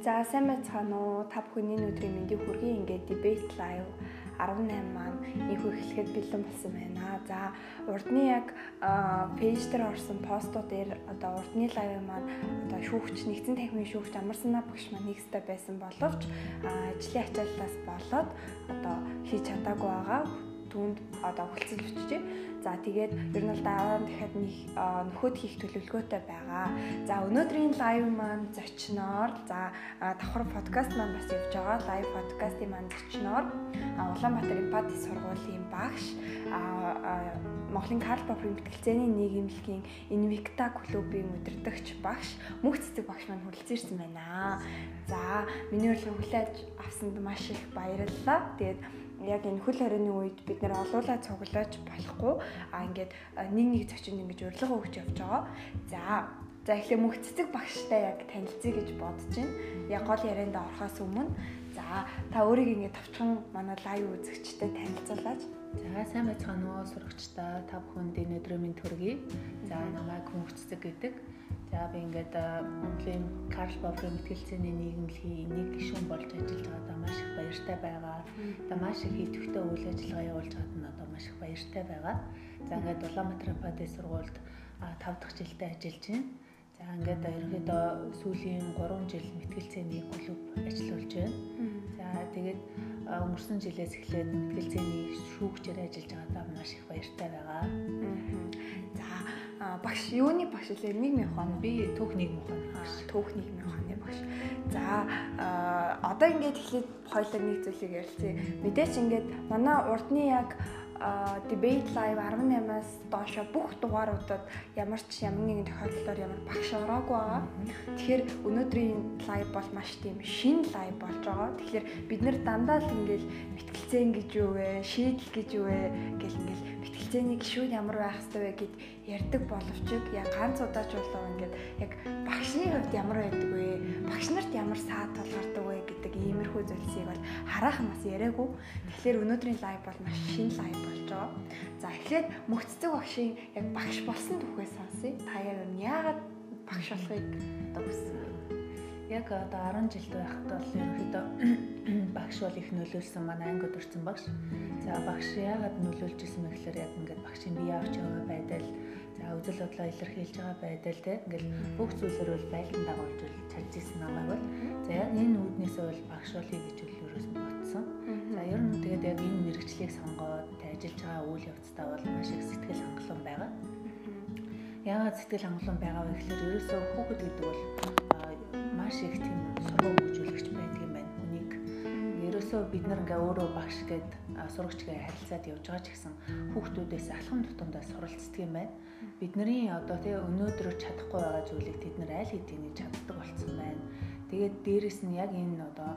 За сайн байцгаана уу? Та бүхний өдрийн мэндийг хүргэе. Ингээд debate live 18 маань ийхүү эхлэхэд бэлэн болсон байна. За урдны яг пэйж дээр орсон постууд дээр одоо урдны лайв маань одоо шүүгч нэгдсэн танхимын шүүгч Амарсанаа багш маань нэгстэй байсан боловч ажлын ачааллаас болоод одоо хийж чадаагүй байгаа түүнд одоо хүлцэл бичижээ. За тэгээд ер нь л дараа нь дахиад нэг нөхөд хийх төлөвлөгөөтэй байгаа. За өнөөдрийн лайв маань зочноор за давхар подкаст маань бас явж байгаа. Лайв подкастын маань зочноор Улаанбаатар Эмпати сургуулийн багш Монголын Карл Попрын мэтгэлцээний нийгэмлэгийн Invicta клубын удирдагч багш мөнх цэцэг багш маань хүрэлцээрсэн байна. За миний урилгыг хүлээж авсанд маш их баярлалаа. Тэгээд яг энэ хөл хорионы үед бид нэр олуулаа цуглааж болохгүй а ингээд нэг нэг зочин ингэж урилга өгч явж байгаа. За за эхлээ мөнх цэцэг багштай яг танилцъя гэж бодож байна. Яг гол ярианд орохоос өмнө за та өөрийг ингээд товчхон манай лайв үзэгчтэй танилцуулаач. За сайн байцгаана уу сурагчдаа та бүхэнд энэ өдрийн мэнд төргий. За намайг мөнх цэцэг гэдэг. За би ингээд Монголын Карл Попрын мэтгэлцээний нийгэмлэгийн нэг гишүүн болж ажиллаж байгаадаа маш их баяртай байгаа. Одоо маш их идэвхтэй үйл ажиллагаа явуулж байгаад нь одоо маш их баяртай байгаа. За ингээд Улаанбаатар Падэ сургуульд 5 дахь жилдээ ажиллаж байна. За ингээд ерөнхийдөө сүүлийн 3 жил мэтгэлцээний клуб ажиллаулж байна. За тэгээд өнгөрсөн жилээс эхлээд мэтгэлцээний шүүгчээр ажиллаж байгаадаа маш их баяртай байгаа. За багш юуны багш лээ нийгмийн ухааны би түүх нийгмийн ухааны багш. Түүх нийгмийн ухааны багш. За одоо ингээд эхлээд хоёлаа нэг зүйлийг ярилцъя. Мэдээч ингээд манай урдны яг debate live 18-аас доошо бүх дугааруудад ямар ч ямар нэгэн тохиолдолд ямар багш ороогүй байгаа. Тэгэхээр өнөөдрийн live бол маш тийм шин live болж байгаа. Тэгэхээр бид нэр дандаа л ингээл мэтгэлцэн гэж юу вэ, шийдэл гэж юу вэ гэл ингээл мэтгэлцээний гişүүд ямар байх хэвээр вэ гэд ярьдаг боловч яг ганц удаач болоо ингээд яг багшны хувьд ямар байдаг вэ? Багш нарт ямар саад тулгардаг вэ гэдэг иймэрхүү зүйлсийг бол хараахан бас яриаггүй. Тэгэхээр өнөөдрийн лайв бол маш шин лайв болж байгаа. За эхлээд мөхцөг багшийн яг багш болсон түүхээ сонсъё. Та яг яагаад багш болохыг одоо хүссэн бэ? Яг одоо 10 жилд байхад бол ерөнхийдөө багш бол их нөлөөлсөн манай анги өдөрцөн багш. За багш яагаад нөлөөлж исэн бэ гэхээр яг ингээд багшийн бие авч байгаа байдал за үзэл бодлоо илэрхийлж байгаа байдал те ингээд бүх зүйлээр бол байлдан дагуулж чадж исэн намайг бол за яг энэ үүднээсээ бол багш болъё гэж үлээрээс ботсон. За ер нь тэгээд яг энэ мэрэгчлийг сонгоод ажиллаж байгаа үйл явцдаа бол маш их сэтгэл хангалуун байгаа. Яагаад сэтгэл хангалуун байгаа вэ гэхээр ерөөсөө хүүхэд гэдэг бол маш их тийм сургууль хөгжүүлэгч байдаг юм байна. Хүнийг ерөөсөө бид нар ингээ өөрөө багш гээд сурагчгээ харилцаад явж байгаа ч гэсэн хүүхдүүдээс алхам тутамдаа суралцдаг юм байна. Бидний одоо тий өнөөдөр чадахгүй байгаа зүйлийг тэд нар аль хэдийн чаддаг болцсон байна. Тэгээд дээрэс нь яг энэ одоо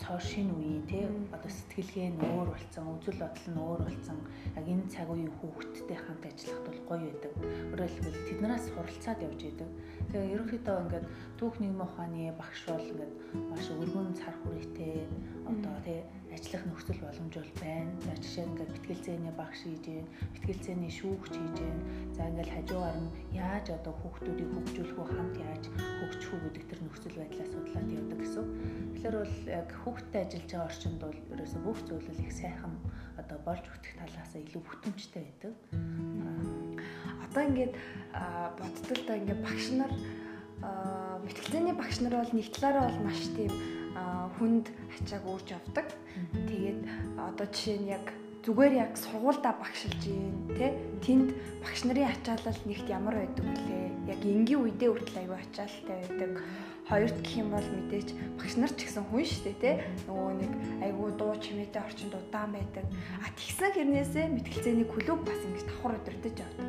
цоо шин үеийн тий одоо сэтгэлгээ нь өөр болсон, үзэл бодол нь өөр болсон. Яг энэ цаг үеийн хүүхдтэй хамт ажиллахад бол гоё байдаг. Өөрөөр хэлбэл тэднээс суралцаад явж идэг. Тэгээ ерөнхийдөө ингээд түүх нийгмийн ухааны багш бол ингээд маш өргөн цар хүрээтэй одоо тий ажиллах нөхцөл боломж бол байна. За жишээ нь ингээд мэтгэлцээний багш хийж гэн, мэтгэлцээний шүүгч хийж гэн. За ингээд хажуугаар нь яаж одоо хүүхдүүдийг хөгжүүлэх үү, хамт яаж хөгжих үү гэдэг тэр нөхцөл байдлаа судлаад явдаг гэсэн. Тэгэхээр бол яг хүүхдтэй ажиллаж байгаа орчинд бол ерөөсөө бүх зүйл их сайхан одоо болж үтэх талаас илүү бүтэмжтэй байдаг. Одоо ингээд бодтол та ингээд багш нар мэтгэлцээний багш нар бол нэг талаараа бол маш тийм хүнд ачааг үүрч авдаг. Тэгээд одоо жишээ нь яг зүгээр яг сургуульдаа багшилж гин тэ тэнд багш нарын ачаалал нэгт ямар байдаг вүлээ яг энгийн үедээ хүртэл аюу ачаалалтай байдаг хоёрт гэх юм бол мэдээч багш нар ч гэсэн хүн шүү дээ тий нөгөө нэг айгүй дуу чимээтэй орчинд удаан байдаг. А тэгсэн хэрнээсээ мэтгэлцээний клуб бас ингэж давхар өдөртөж явдаг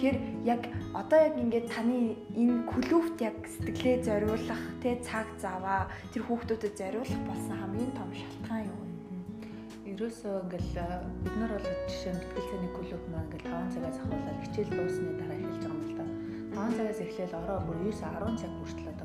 тэгэхээр яг одоо яг ингээд таны энэ клубт яг сэтгэлээ зориулах тий цаг заваа тэр хүүхдүүдэд зориулах болсон хамгийн том шалтгаан юу ерөөсөө ингээл бид нар бол жишээ мэтгэлцээний клуб маань ингээл 5 цагаас ахуулаад хичээл дуусны дараа эхэлж байгаа юм л да. 5 цагаас эхлээл ороо бүр 9 10 цаг хүртэл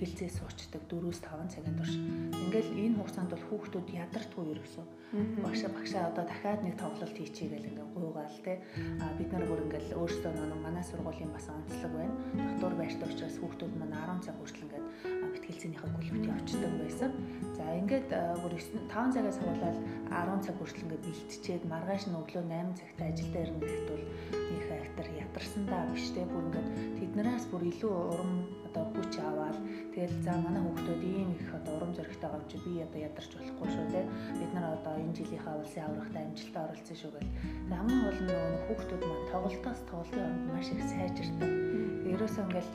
мэтгэлцээ суучдаг 4-5 цагийн турш. Ингээл энэ хугацаанд бол хүүхдүүд ядардгүй ерөөсөө. Багшаа багшаа одоо дахиад нэг тоглолт хийчихье гэл ингээ гуйгаал те. А бид нар бүр ингээл өөрсдөө нэг манай сургуулийн бас онцлог байна. Дотор байртай учраас хүүхдүүд маань 10 цаг хүртэл ингээд мэтгэлцээнийхээ клубт очдог байсан. За ингээд бүр 5 цагаас суулаад 10 цаг хүртэл ингээд бэлтчихэд маргааш нь өглөө 8 цагт ажилдаа ирнэ гэхэд бол их актер ядарсан даа биш те бүр ингээд тэднээс бүр илүү урам одоо хүч аваад тэгэл за манай хүүхдүүд ийм их одоо урам зоригтой байгаа юм чи би одоо ядарч болохгүй шүү те бид нар одоо энэ жилийнхаа улсын аврагтай амжилтад оролцсон шүү гэл. Хамгийн гол нь нөгөө хүүхдүүд маань тоглолтоос тоглолтын оронд маш их сайжирдаг ерөөсөө ингээл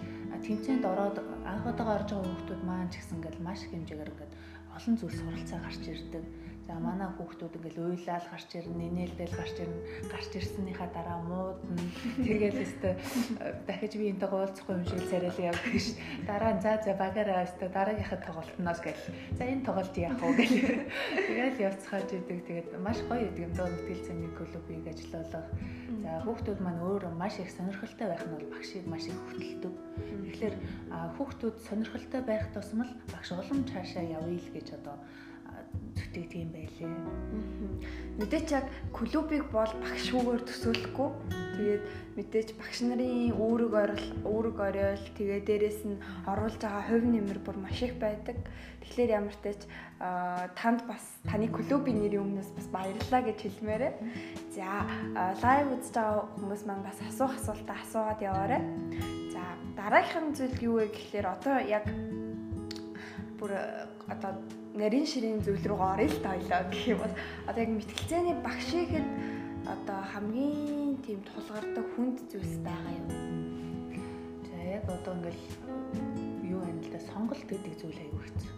тэмцээнд ороод анх удаага орж байгаа хүүхдүүд маань ч гэсэн ингээл маш их хэмжээгээр ингээд олон зүйл суралцаа гарч ирдэг За манай хүүхдүүд ингээл уйлал гарч ирнэ, нинээлдэл гарч ирнэ. Гарч ирснийхаа дараа муудна. Тэгэл өстө дахиж би энтэй уулзахгүй юм шиг царил яв гэж. Дараа нь за за багаараа өстө дараагийнхаа тоглолтноос гэл. За энэ тоглолт яах вэ гэл. Тэгэл явцгааж идэг. Тэгээд маш гоё идэг юм доо мэтгэл цэний клубыг ажиллуулах. За хүүхдүүд маань өөр маш их сонирхолтой байх нь бол багшийг маш их хөтэлдэг. Тэгэхээр хүүхдүүд сонирхолтой байх тусмал багш улам цаашаа явъя л гэж одоо зүтгэдэг юм байлээ. Мэдээч яг клубыг бол багшгүйгээр төсөөлөхгүй. Тэгээд мэдээч багш нарын үүрэг орол, үүрэг оройл, тэгээ дээрэс нь оруулж байгаа хувь нэмэр бүр маш их байдаг. Тэгэхээр ямар ч тач танд бас таны клубын нэрийн өмнөөс бас баярлалаа гэж хэлмээрээ. За, лайв үзэж байгаа хүмүүс маань бас асуух асуултаа асууад яваарай. За, дараагийнх зүйл юу вэ гэхлээр одоо яг бүр одоо нарийн ширийн зүйл рүү орё л таалаа гэх юм бол одоо яг мэтгэлцээний багш ихэд одоо хамгийн тийм тулгардаг хүнд зүйлс байгаа юм. За яг одоо ингээл юу байна л да сонголт гэдэг зүйл аягүй хэцүү.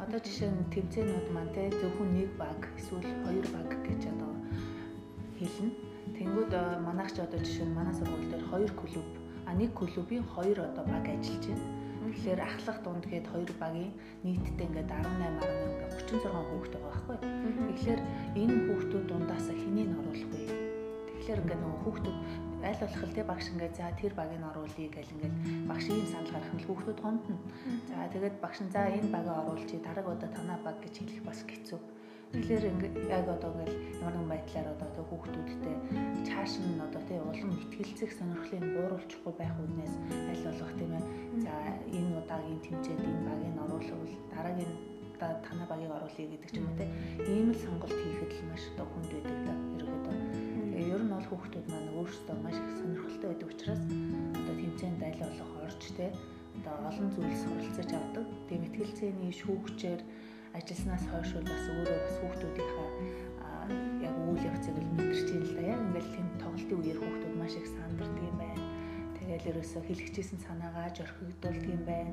Одоо жишээ нь тэмцээнүүд маань те зөвхөн нэг баг эсвэл хоёр баг гэж одоо хэлнэ. Тэнгүүд манайх ч одоо жишээ нь манай сургууль дээр хоёр клуб а нэг клубийн хоёр одоо баг ажиллаж байна Тэгэхээр ахлах дунд гээд хоёр багийн нийтдээ ингээд 18 18 ингээд 36 хүүхэд байгаа байхгүй. Тэгэхээр энэ хүүхдүүд дундаас хэнийг оруулах вэ? Тэгэхээр ингээд нөгөө хүүхдүүд аль болох л тий багш ингээд за тэр багийг оруулъя гэл ингээд багш ийм санал гаргах нь хүүхдүүд гомдно. За тэгээд багш нь за энэ багийг оруулчих дараагийн удаа танаа баг гэж хэлэх бас хэцүү. Тэгэхээр ингээд яг одоо ингээл ямар нэгэн байдлаар одоо тэг хүүхдүүдтэй чааш нь одоо тэг улам ихтгэлцэх сонирхлыг бууруулчихгүй байх үднээс аль болох тийм ээ. За энэ удаагийн тэмцээнд энэ багийг оруулах дараагийн та танаа багийг оруулъя гэдэг ч юм уу те. Ийм л сонголт хийхэд л маш одоо хүнд байдаг да ерөөдөө. Тэгээ ер нь бол хүүхдүүд маань өөрсдөө маш их сонирхолтой байдаг учраас одоо тэмцээнд аль болох орж те одоо олон зүйл суралцаж авдаг. Тэгээ мэтгэлцээний шүүгчээр ажилласнаас хойш бас өөрөө бас хүүхдүүдийнхаа яг үйл явцыг л мэдэрч юм л да. Яг ингээл тийм тоглолтын үеэр хүүхдүүд маш их сандардаг юм байна. Тэгэл ерөөсө хэлэгчээсэн санаагаа зорхигдуулдаг юм байна.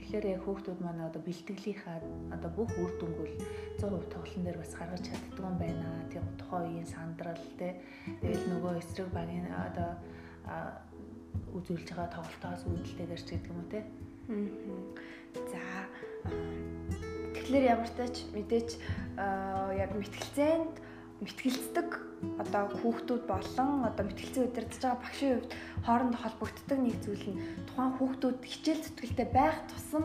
Тэгэхээр яг хүүхдүүд маань одоо бэлтгэлийнхаа одоо бүх үр дүнгөл 100% тоглолтын дээр бас гаргаж чаддаг юм байна. Тийм тухайн үеийн сандрал те. Тэгэл нөгөө эсрэг багийн одоо үзүүлж байгаа тоглолтоос үүдэлтэйгээр ч гэдэг юм уу те. За Тэгэхээр ямар тач мэдээч яг мэтгэлцээнд мэтгэлцдэг одоо хүүхдүүд болон одоо мэтгэлцээ удирдах байгаа багшийн хувьд хоорондоо холбогддог нэг зүйл нь тухайн хүүхдүүд хичээл зүтгэлтэй байх тусам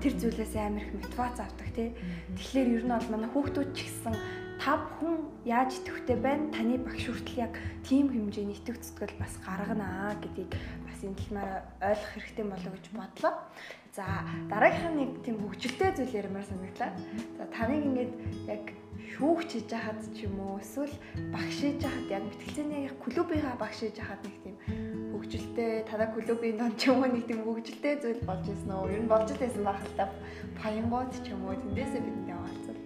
тэр зүйлээс амар их мотивац авдаг тий. Тэгэхээр ер нь бол манай хүүхдүүд ч гэсэн та бүхэн яаж идэвхтэй байна? Таны багш хүртэл яг тийм хэмжээний идэвх зүтгэл бас гаргана гэдгийг бас энэ талаар ойлгох хэрэгтэй болов гэж бодлоо. За дараагийнх нь нэг тийм хөгжилтэй зүйл ярмаар санагдлаа. За таныг ингээд яг шүүгч хийж хахад ч юм уу эсвэл багш хийж хахад яг мэтгэлцээний клубийнхаа багш хийж хахад нэг тийм хөгжилтэй танаа клубын дон ч юм уу нэг тийм хөгжилтэй зүйл болж ирсэн үү? Ер нь болж ирсэн байх л та. Паянгууд ч юм уу тэндээсээ бидэнтэй хаалцал.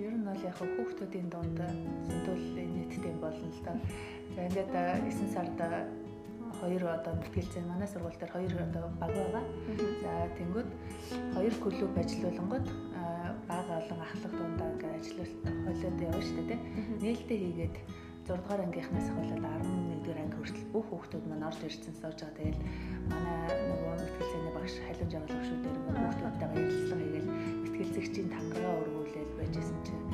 Ер нь бол яг хүүхдүүдийн дунд сэтгүүл нийттэй болно л та. За ингээд 9 сард хоёр одоо мэтгэлцээ манай сургууль дээр хоёр одоо баг байгаа. За тэнгууд хоёр клуб ажиллуулангууд баг олон ахлах дундаа ингээд ажиллуулалт хойлоод явна шүү дээ. Нээлттэй хийгээд 6 дугаар ангийнхнаас хавуулаад 11 дугаар анги хүртэл бүх хүүхдүүд маань орж ирсэн сууж байгаа. Тэгэл манай нөгөө мэтгэлцээний багш халиуж байгаа л шүү дээр хүүхдүүдтэй баярлалаа хийгээл мэтгэлцэгчийн тангараа өргүүлээд байжсэн чинь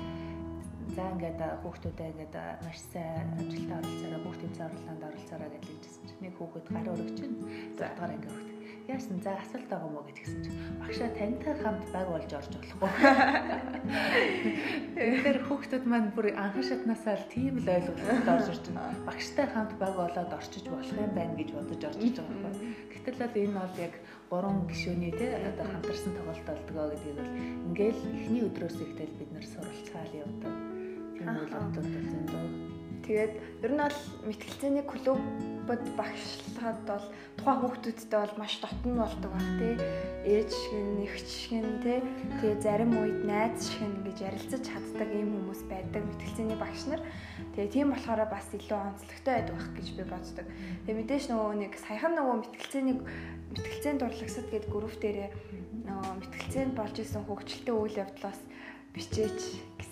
за ингээд хүүхдүүдээ ингээд маш сайн амжилтанд оролцоороо бүх тэмцээн орлоонд оролцоороо гэж чинь нэг хүүхэд гар өргөж чинь 6 дугаар анги хүртэл яасан за асуулт байгаа мó гэж гисэн чинь багшаа тантай хамт баг болж орж болохгүй. Тэгэхээр хүүхдүүд маань бүр анхан шатнасаа л тийм л ойлголтод орж ирж байна. Багштай хамт баг болоод орчиж болох юм байна гэж бодож орж иж байгаа байхгүй. Гэтэл бол энэ бол яг гурван гишүүний те одоо хамтарсан тоглолт болдгоо гэдгийг бол ингээл эхний өдрөөс ихтэл бид нэр суралцаал явдаг. Тийм үйл явдлууд бол зөндөө. Тэгээд ер нь бол мэтгэлцээний клубд багшлахад бол тухайн хүүхдүүдтэй бол маш дотн болдог баг тий. Ээж шиг нь, эгч шиг тий. Тэгээ зарим үед найз шиг нь гэж ярилцаж чаддаг ийм хүмүүс байдаг мэтгэлцээний багш нар. Тэгээ тийм болохоор бас илүү онцлогтой байдаг байх гэж би боддог. Тэгээ мэдээж нөгөө нэг саяхан нөгөө мэтгэлцээний мэтгэлцээний дурлагсад гэдэг групп дээрээ нөгөө мэтгэлцээнд болж исэн хөгжилтэй үйл явдлаас бичээч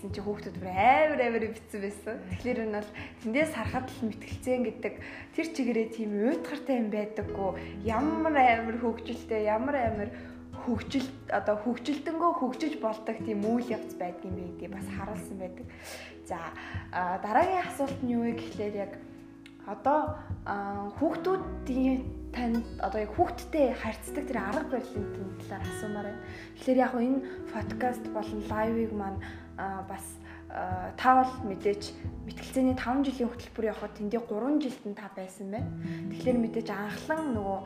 гэсэн чи хүүхдүүд бүр амар амар битсэн байсан. Тэгэхээр энэ бол тэндээс харахад л мэтгэлцэн гэдэг тэр чигээрээ тийм уйтгартай юм байдаггүй. Ямар амар хөгжилтэй, ямар амар хөгжил одоо хөгжилтэнгөө хөгжиж болдог тийм үйл явц байдаг юм бэ гэдгийг бас харуулсан байдаг. За дараагийн асуулт нь юу вэ гэхлээр яг одоо хүүхдүүдийн танд одоо яг хүүхдтэй харьцдаг тэр арга барилын талаар асуумаар байна. Тэгэхээр яг энэ подкаст болон лайвыг маань бас таавал мэдээж мэтгэлцээний 5 жилийн хөтөлбөр явахад тэндээ 3 жилд нь та байсан байна. Тэгэхээр мэдээж анхлан нөгөө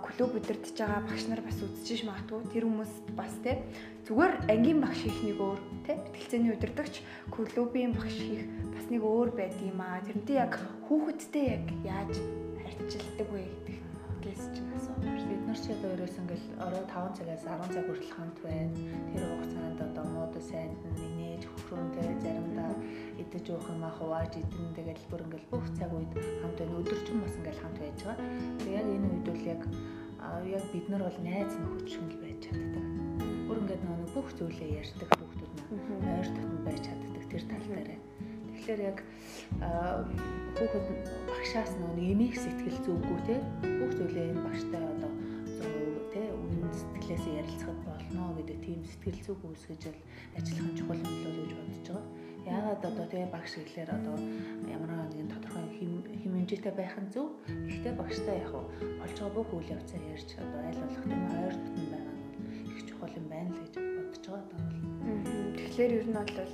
клуб өдөртөж байгаа багш нар бас үзчихэж магадгүй тэр хүмүүс бас те зүгээр ангийн багш хийх нэг өөр те мэтгэлцээний өдөртөгч клубийн багш хийх бас нэг өөр байдаг юм аа. Тэрнтэй яг хүүхэдтэй яг яаж харьцилдаг вэ гэдгээс чинь асуумаар. Бид одоо ерөөс ингээл орой 5 цагаас 10 цаг хүртэл хамт байна. Тэр хугацаанд одоо мод сайнд нээж хөрөндөө заримдаа идэж уух юм аа хувааж идэн тэгэл бүр ингээл бүх цаг үед хамт байна. Өдөржин бас ингээл хамт байж байгаа. Тэг яг энэ үед бол яг яг бид нар бол найз нөхөд шиг байж чаддаг. Бүр ингээд нөгөө бүх зүйлээ ярьдаг хүүхдүүд маань ойр дотн байж чаддаг тэр тал дээр. Тэгэхээр яг хүүхэд багшаас нөгөө эмээх сэтгэл зүггүй те бүх зүйлээ энэ багштай одоо 100% те үнэн сэтгэлээс ярилцахад болно гэдэг тийм сэтгэл зүг үүсгэж л ажиллах нь чухал юм болов уу гэж бодож байгаа. Яагаад одоо тэгээ багш гэхлээр одоо ямар нэгэн тодорхой хэмжээтэй байх нь зөв. Гэхдээ багштай яг болж байгаа бүх үйл явцаа ярьж одоо айл болох тийм ойр дотн байгаа нь их чухал юм байна л гэж бодож байгаа даа. Тэгэхээр ер нь бол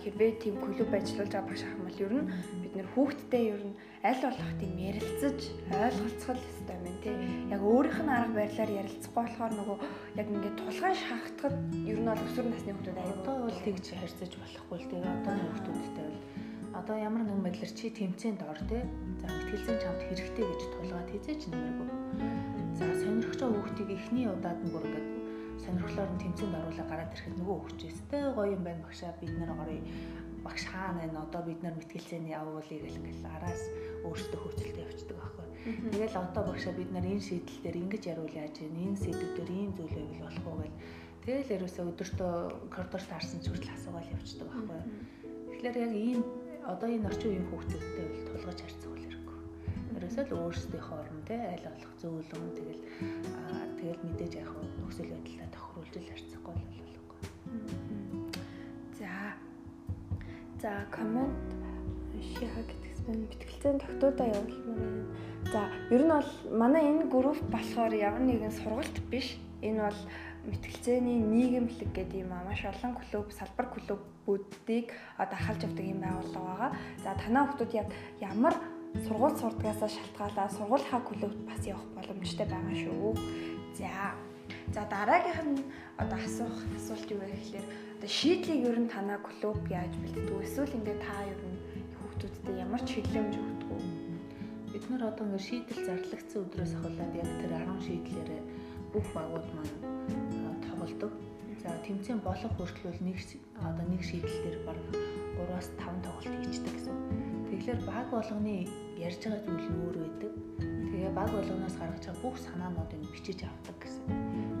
хэрвээ тийм клуб ажиллуулж байгаа багш ахмал ер нь бид нэр хүүхдтэй ер нь аль болох тийм ярилцаж ойлголцох хэрэгтэй юм тий. Яг өөрийнх нь арга барилаар ярилцахгүй болохоор нөгөө яг ингээд тулгаан шахахтад ер нь бол өсвөр насны хүмүүс аяа одоо бол тэгж харьцаж болохгүй л тэгээ одооны хүмүүстэй бол одоо ямар нэгэн байдлаар чи тэмцээнд ор тий. За мэтгэлцэн чамд хэрэгтэй гэж тулгаад хийзээч нэмэргүй. За байгаа хүүхдийг эхний удаад нь бүр ингээд сонирхлоор нь тэмцээнд оруулаад гараад ирэхэд нөгөө хөвчөөстэй гоё юм байна багшаа бид нэр орё багш хаана байна одоо бид нар мэтгэлцээний явуулъя гэл ингээл араас өөртөө хөвцөлтэй явцдаг байхгүй. Тэгэл одоо багшаа бид нар энэ шийдэл дээр ингэж яруул яаж вэ? Энэ сэдвүүдээр ийм зүйл байвал болох уу гэл тэгэл ерөөсөө өдөртөө коридор таарсан ч хүртэл асуугаал явцдаг байхгүй. Тэгэхээр яг ийм одоо энэ орчин үеийн хүүхдүүдтэй бол тулгаж харьцах бол хэрэггүй. Ерөөсөө л өөрсдийнхөө орн те айл болох зөөлөн тэгэл тэгэл мэдээж яг нөхцөл байдлаа тохируулж л харьцахгүй л болохгүй. За. Коммент шиха гэдгс байна. Битгэлцэн тогтоодаа явуулмаар байна. За, ер нь бол манай энэ групп болохоор ямар нэгэн сургалт биш. Энэ бол мэтгэлцээний нийгэмлэг гэдэг юм аа маш олон клуб, салбар клубүүдийг одоо ахалж авдаг юм байгууллага байгаа. За танаа хүмүүс яг ямар сургууль сурдгаасаа шалтгаалаад сургуулийнхаа клубт бас явах боломжтой байгаа шүү. За. За дараагийнх нь одоо асуух асуулт юу вэ гэхээр одоо шийдлийг ер нь танаа клуб яаж бэлддэг вэ? Эсвэл ингээд та ер нь хүүхдүүдтэй ямар ч хэлэмж өгдөг үү? Бид нар одоо ингээд шийдэл зарлагдсан өдрөөс ахуулаад яг тэр 10 шийдлээр бүх багууд маань тоглодог. За тэмцээн болох хүртэл нэг одоо нэг шийдэл дээр баг 3-аас 5 тоглолт хийждэг гэсэн. Тэгэхээр баг болгоны ярьж байгаа зүйл нь өөр байдаг. Тэгээ баг болгоноос гаргаж байгаа бүх санаануудыг бичиж авдаг гэсэн.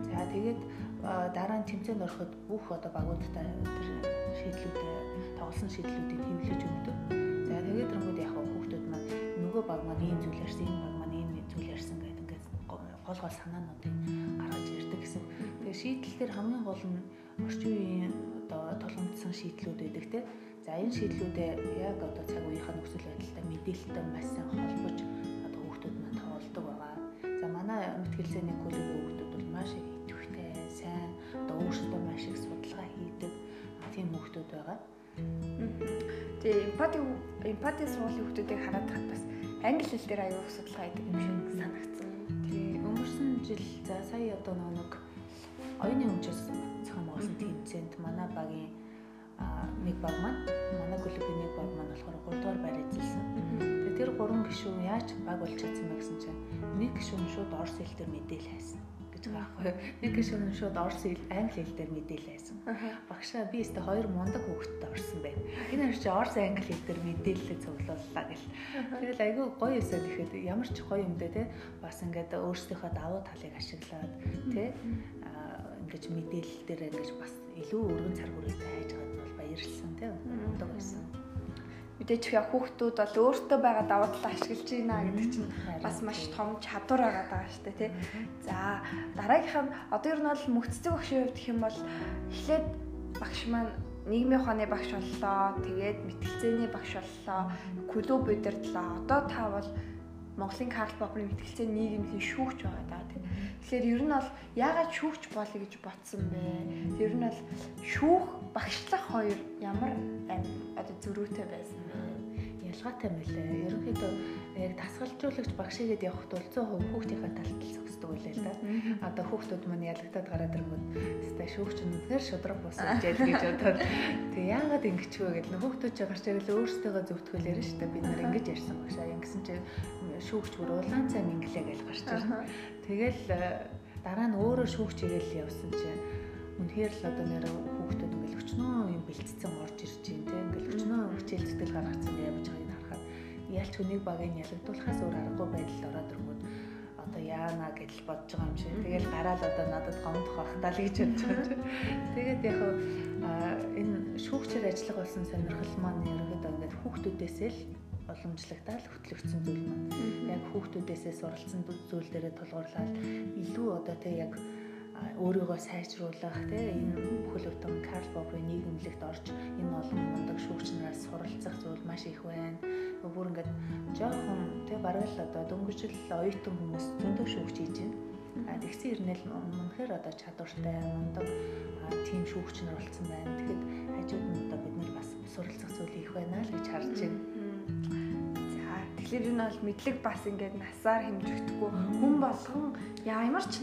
За тэгээд дараа нь тэмцээнд ороход бүх одоо багуудтай тэр шийдлүүдээ тоглосон шийдлүүдийг хэвлэж өгдөг. За тэгээд тэрнгүүд яг хүүхдүүд маань нөгөө баг маань ийм зүйл ярьсан, энэ баг маань ийм зүйл ярьсан гэдэг ингээд гол гол санаануудыг гаргаж ирдэг гэсэн. Тэгээ шийдлэлээр хамгийн гол нь орчин үеийн одоо толгомдсон шийдлүүд байдаг те. За энэ шийдлүүдээ яг одоо цаг үеийнхаа нөхцөл байдалтай мэдээлэлтэй маш сайн холбож одоо хүүхдүүд маань тоолдог байгаа. За манай мэтгэлцээний клубийн хүүхдүүд бол маш их одоо өөрсдөө маш их судалгаа хийдэг тийм хүүхдүүд байгаа. Тэгээ эмпати эмпати сургуулийн хүүхдүүдийг хараад тахад бас англи хэл дээр аюул судалгаа хийдэг юм шиг санагдсан. Тэгээ өнгөрсөн жил за сая одоо нэг оюуны хэмжээс зохион байгуулсан тэмцээнд манай багийн нэг баг маань манай клубын нэг баг маань болохоор 3 дугаар байр эзэлсэн. Тэгээ тэр гурван гишүүн яаж баг болж чадсан бэ гэсэн чинь нэг гишүүн шууд орос хэл дээр мэдээлэл хайсан гэж байгаа байхгүй. Нэг гишүүн шууд орос хэл англи хэл дээр мэдээлэл хайсан. Багшаа би өөртөө хоёр мундаг хүүхэдтэй орсон байна. Энэ хоёр чи орос англи хэл дээр мэдээлэл цуглууллаа гэл. Тэгэл айгүй гоё өсөд ихэд ямар ч гоё юм дээ те. Бас ингээд өөрсдийнхөө давуу талыг ашиглаад те ингэж мэдээлэл дээр ингэж бас илүү өргөн цар хүрээтэй хайж байгаа нь бол баярлсан тийм мундаг байсан. Мэдээж яг хүүхдүүд бол өөртөө байгаа давуу талаа ашиглаж байна гэдэг чинь бас маш том чадвар байгаа даа дээ тий. За дараагийнх нь одоо ер нь бол мөхцөг багшийн хувьд гэх юм бол эхлээд багш маань нийгмийн ухааны багш боллоо. Тэгээд мэтгэлцээний багш боллоо. Клуб удирдлаа. Одоо та бол Монголын Карл Попперын мэтгэлцээ нийгэмийн шүүгч байгаа даа. Тэгэхээр ер нь бол яагаад шүүгч болъё гэж ботсон бэ? Тэр нь бол шүүх багшлах хоёр ямар одоо зөрүүтэй байсан бэ? Ялгаатай мөлий. Ерөнхийдөө яг дасгалжуулагч багшигээд явхад бол 100% хүүхдийнхээ талд зогсдог үлээ л да. Одоо хүүхдүүд маань ялагдаад гараад ирэнгүүт өстэй шүүгч нь үнэхээр шудраг босож ял гэж бодоод тэг яагаад ингэж вэ гэдэг нь хүүхдүүд чи гарч ирэл өөрсдөө ярина шүү дээ. Бид нар ингэж ярьсан багшаа. Ингэсэн чи шүүгч бүр улаан цай минглээ гэж гарч ирсэн. Тэгэл э, дараа нь өөрөө шүүгч ирээл явсан чинь үнэхээр л одоо нэр хүүхдүүд ингээл өчнөө юм бэлтцсэн орж ирж байна те ингээл өчнөө хичээл зүтгэл гаргацсан явж байгааг харахад ялч хүнийг багыг ялагдуулахаас өөр аргагүй байдалд ороод ирэнгүүт одоо яана гэж бодож байгаа юм шиг. Тэгэл гараал одоо надад гомдох бах тал гэж бодож байгаа. Тэгээд яг энэ шүүгчээр ажиллах болсон сонирхол маань ерөөдөө ингээд хүүхдүүдээсээ л уламжлагтаал хөтлөгдсөн зүйл маань яг хүүхдүүдээсээ суралцсан зүйл дээрээ тулгуурлаад илүү одоо тэг яг өөрийгөө сайжруулах тий энэ бүхэл бүтэн Карл Попперын нийгэмлэгт орж энэ олон мундаг шүүгчнээс суралцах зүйл маш их байна. Бүр ингээд жоохон тий бараг л одоо дөнгөжл оюутан хүмүүс зөндөө шүүгч хийж байна. А тэгсэн ирнэл үнэхээр одоо чадвартай мундаг тийм шүүгч нар болсон байна. Тэгэхэд хажууд нь одоо бид нар бас суралцах зүйл их байна л гэж харж байна. Тэгэхээр энэ бол мэдлэг бас ингээд насаар хэмжигдэхгүй хүн болгон ямар ч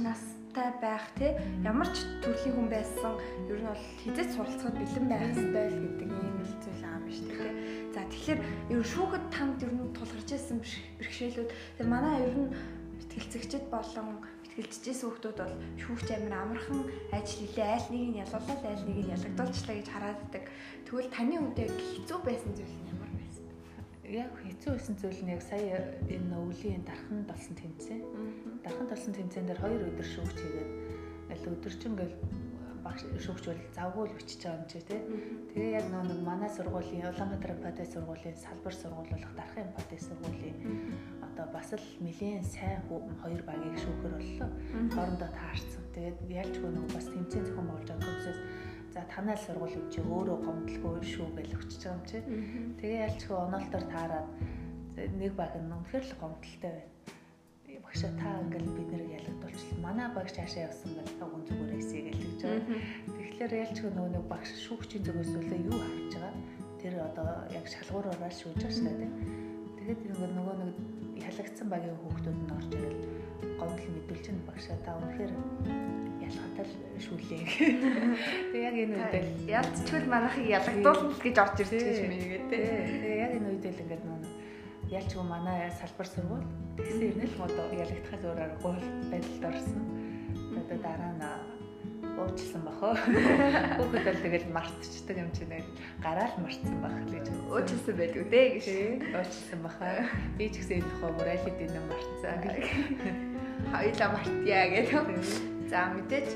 настай байх те ямар ч төрлийн хүн байсан ер нь бол хизээч суралцахад бэлэн байх хэрэгтэй л гэдэг ийм л зүйл аам шүү дээ те. За тэгэхээр ер шүүхэд танд ер нь тулгарч ирсэн бэрхшээлүүд тэгээ манай ер нь мэтгэлцэгчд болон мэтгэлцэжсэн хүмүүс бол шүүгч амир амархан ажил хийлээ айл нэг нь ялгуулаад айл нэг нь ялагдуулчлаа гэж хараадаг. Тэгвэл таны хувьд яг хэцүү байсан зүйл нь яг хэцүү байсан зүйл нь яг сая энэ өвлийн дархан болсон тэмцээн. Дархан болсон тэмцээн дээр хоёр өдөр шүүгч хийгээд аль өдөрчин гэл багш шүүгч бол завгүй л бичиж байгаа юм чи тий. Тэгээ яг нэг манай сургуулийн Улаанбаатар патэ сургуулийн салбар сургуулиулах дархан патэ сургуулийн одоо бас л нэлийн сайн хоёр багийг шүүхэр боллоо. Хоорондоо таарсан. Тэгээд ялчгүй нэг бас тэмцээн зохион байгуулж байгаа хүмүүсээс За танай л сургууль чи өөрөө гомдлгүй шүү гэж өчөж байгаа юм чи. Тэгээ ялчгүй оноолтоор таарад нэг баг нь үнэхээр л гомдолтой байна. Багшаа та ингээл бид нэр ялагдуулчихлаа. Манай багш цаашаа явсан бол гон зүгээр эсэй гэж хэлж байгаа. Тэгэхээр ялчгүй нөгөө нэг багш шүүгчийн зүгээс үлээ юу харж байгаа. Тэр одоо яг шалгуураараа шүүж байгаа шүү дээ. Тэгээд нөгөө нөгөө нэг ялагдсан багийн хүүхдүүд нь орж ирэл гомдол мэдүүлж байгаа багшаа та үнэхээр ялгаатай л шүүлээ. Тэгээ яг энэ үед л ялцчгүй манайхыг ялгадуулна гэж орж ирж гэж мэйгээ тий. Тэгээ яг энэ үед л ингээд нөө ялчгүй манай салбар сургууль тэгсэн ирнэ л мод ялагдахаас өөр аргагүй байдалд орсон. Одоо дараа нь уучлсан бахаа. Хүүхэд бол тэгэл мартчихдаг юм чинь гараал мартсан бах гэж уучлсан байдгүй дээ гэж уучлсан бахаа. Би ч гэсэн энэ тухай аль хэдийн мартсан. Хоёлаа мартъя гэдэг. За мэдээж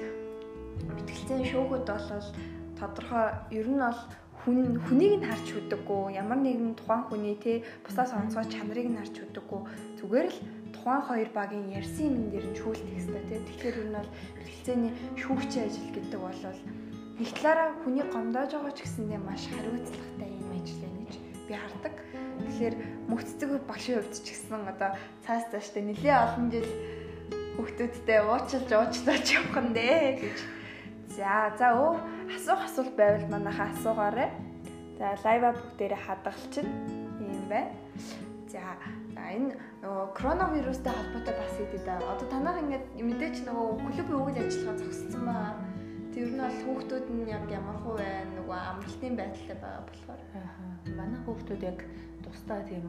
мэтгэлцэн шүүгүүд бол тодорхой ер нь бол хүн хүнийг нь харж үдэггүй ямар нэгэн тухайн хүний те бусаас онцгой чанарыг нь харж үдэггүй зүгээр л тухайн хоёр багийн ярьсан юм дээр нь шүүлтэх хэрэгтэй те тэгэхээр нь бол мэтгэлцээний шүүгчийн ажил гэдэг бол нэг талаараа хүний гомдоож байгаа ч гэсэндээ маш хариуцлагатай юм ажил байна гэж би хардаг. Тэгэхээр мөхцөг багшийн хувьд ч гэсэн одоо цаас цааштай нэлээд олон жил хүүхдүүдтэй уучлж уучлаач явах нь дээ гэж. За за өө асуух асуулт байвал манайхаа асуугаарай. За лайва бүгдээрээ хадгалчихна. Ийм бай. За энэ нөгөө коронавирустай холбоотой бас идэв да. Одоо танах ингээд мэдээч нөгөө клубын үйл ажиллагаа зогссон байна. Тэр нь бол хүүхдүүд нь яг ямар хуу байна нөгөө амралтын байдалтай байгаа болохоор. Аа. Манай хүүхдүүд яг тусдаа тийм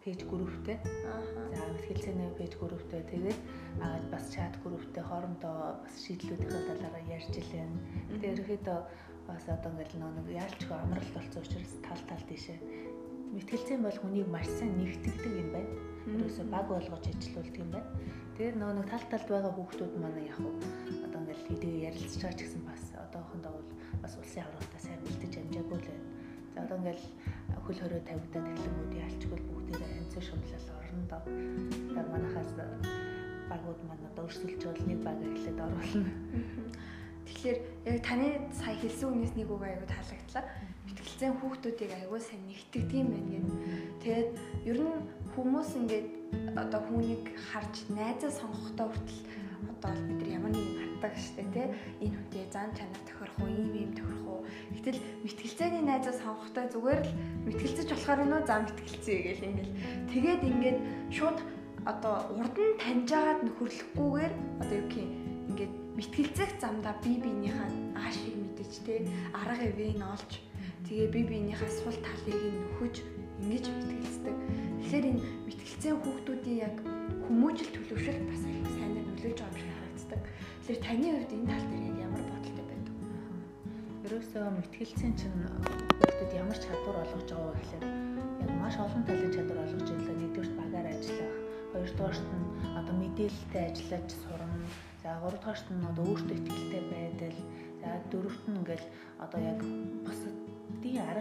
пэйж групптэй. Аа. За ихтгэлцээний пэйж групптэй. Тэгээд аа бас чат групптэй хоорондоо бас шийдлүүдийн талаараа ярьж илэн. Тэгээд ерөөхдөө бас одоо ингээл нэг яалчгүй амралт болсон учраас тал тал тийшээ мэтгэлцэн бол хүнийг маш сайн нэгтгэдэг юм байна. Ерөөсө баг болгож ажилуулдаг юм байна. Тэгээд нөгөө нэг тал талд байгаа хүүхдүүд манай яг одоо ингээл хэдий ярилцж байгаа ч гэсэн бас одоохондоо бол бас улсын аврагтаа сайн бэлдэж амжаагүй л байна. За одоо ингээл хөл хорой тавигдаад эхлэнгүүд ялчгүй бүгдээрээ анцаа шумлал орно доо. Тэгээд манахаас багууд маань одоо өрсөлдөж бол нэг баг эхлээд оруулна. Тэгэхээр яг таны сая хэлсэн үгнээс нэг үг аягүй таалагдлаа. Мэтгэлцэн хүүхдүүдийг аягүй сайн нэгтгэдэг юм байна гэдэг. Тэгээд ер нь хүмүүс ингээд одоо хүнийг харж найзаа сонгохдоо хүртэл одоо бид нар ямар нэг юм хатдаг штэ тий энэ хүнтэй зан чанар тохирох уу ийм ийм тохирох уу? Гэтэл мэтгэлцээний найзаа сонгохдоо зүгээр л мэтгэлцэж болохоор нөө за мэтгэлцээ гэл ингээл. Тэгээд ингээд шууд одоо урд нь таньжаад нөхөрлөхгүйгээр одоо юу гэх юм ингээд мэтгэлцэх замдаа би биенийхээ аашийг мэдэж те арга ивэн олж тэгээ би биенийхээ сул талыг нь нөхөж ингэж мэтгэлцдэг. Тэгэхээр энэ мэтгэлцээ хүүхдүүдийн яг хүмүүжил төлөвшөлт бас аюу сайнаар нөлөөж байгаа юм шиг харагддаг. Тэгэхээр таны хувьд энэ тал дээр ямар бодолтой байдаг? Ерөөсөө мэтгэлцэн чинь хүүхдэд ямар чадвар олгож байгаа гэхээр яг маш олон талын чадвар олгож байлаа. Нэгдүгээр багаар ажиллах, хоёрдугаарт нь одоо мэдээлэлтэй ажиллаж сурна. За гуравдугаарт нь одоо өөртөө ихтэй байдал. За дөрөвт нь ингээл одоо яг бусдын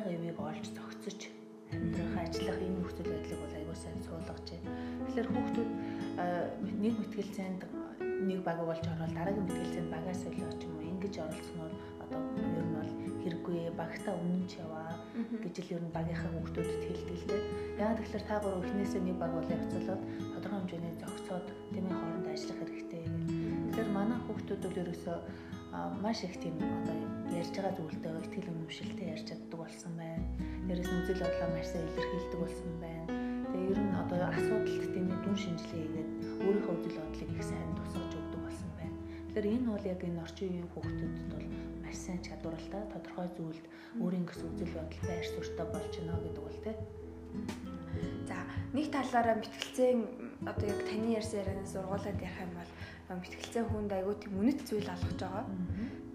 арга ивийг олж зохицож амьдрах, ажиллах энэ нөхцөл байдлыг бол аягүй сайн суулгаж байна. Тэгэхээр хүүхдүүд нэг мэтгэлцээнд нэг баг болж ороод дараагийн мэтгэлцээнд багаас солиоч юм уу ингэж оролцсон нь одоо ер нь бол хэрэггүй багтаа өмнө ч яваа гэж л ер нь багийнхаа хүүхдүүдэд дээ. Яг тэгэхээр та гурав эхнээсээ нэг баг болоо явцлаад тодорхой хэмжээний зохицоод тэмээ хооронд ажиллах хэрэгтэй. Тэгэхээр манай хүүхдүүд бол ерөөсөө маш их тийм одоо ярьж байгаа зүйлтэй ихтгэл үнэмшилтэй ярьж чаддаг болсон байна. Дээрээс нь үзэл бодлоо маш сайн илэрхийлдэг болсон байна. Тэгээ ер нь одоо асуудалт тийм ээ дүн шинжилгээ хийгээд өөрийнхөө үзэл бодлыг их сайн тусгаж өгдөг болсон байна. Тэгэхээр энэ бол яг энэ орчин үеийн хүүхдүүдэд бол маш сайн чадвартай тодорхой зүйлд өөрийн гэсэн үзэл бодол байр суурьтай болж байна гэдэг бол тийм За нэг талаараа мэтгэлцээ одоо яг таны ярьсан ярианаас сургуулаад ярих юм бол мэтгэлцээ хүнд айгүй тийм үнэт зүйл алгаж байгаа.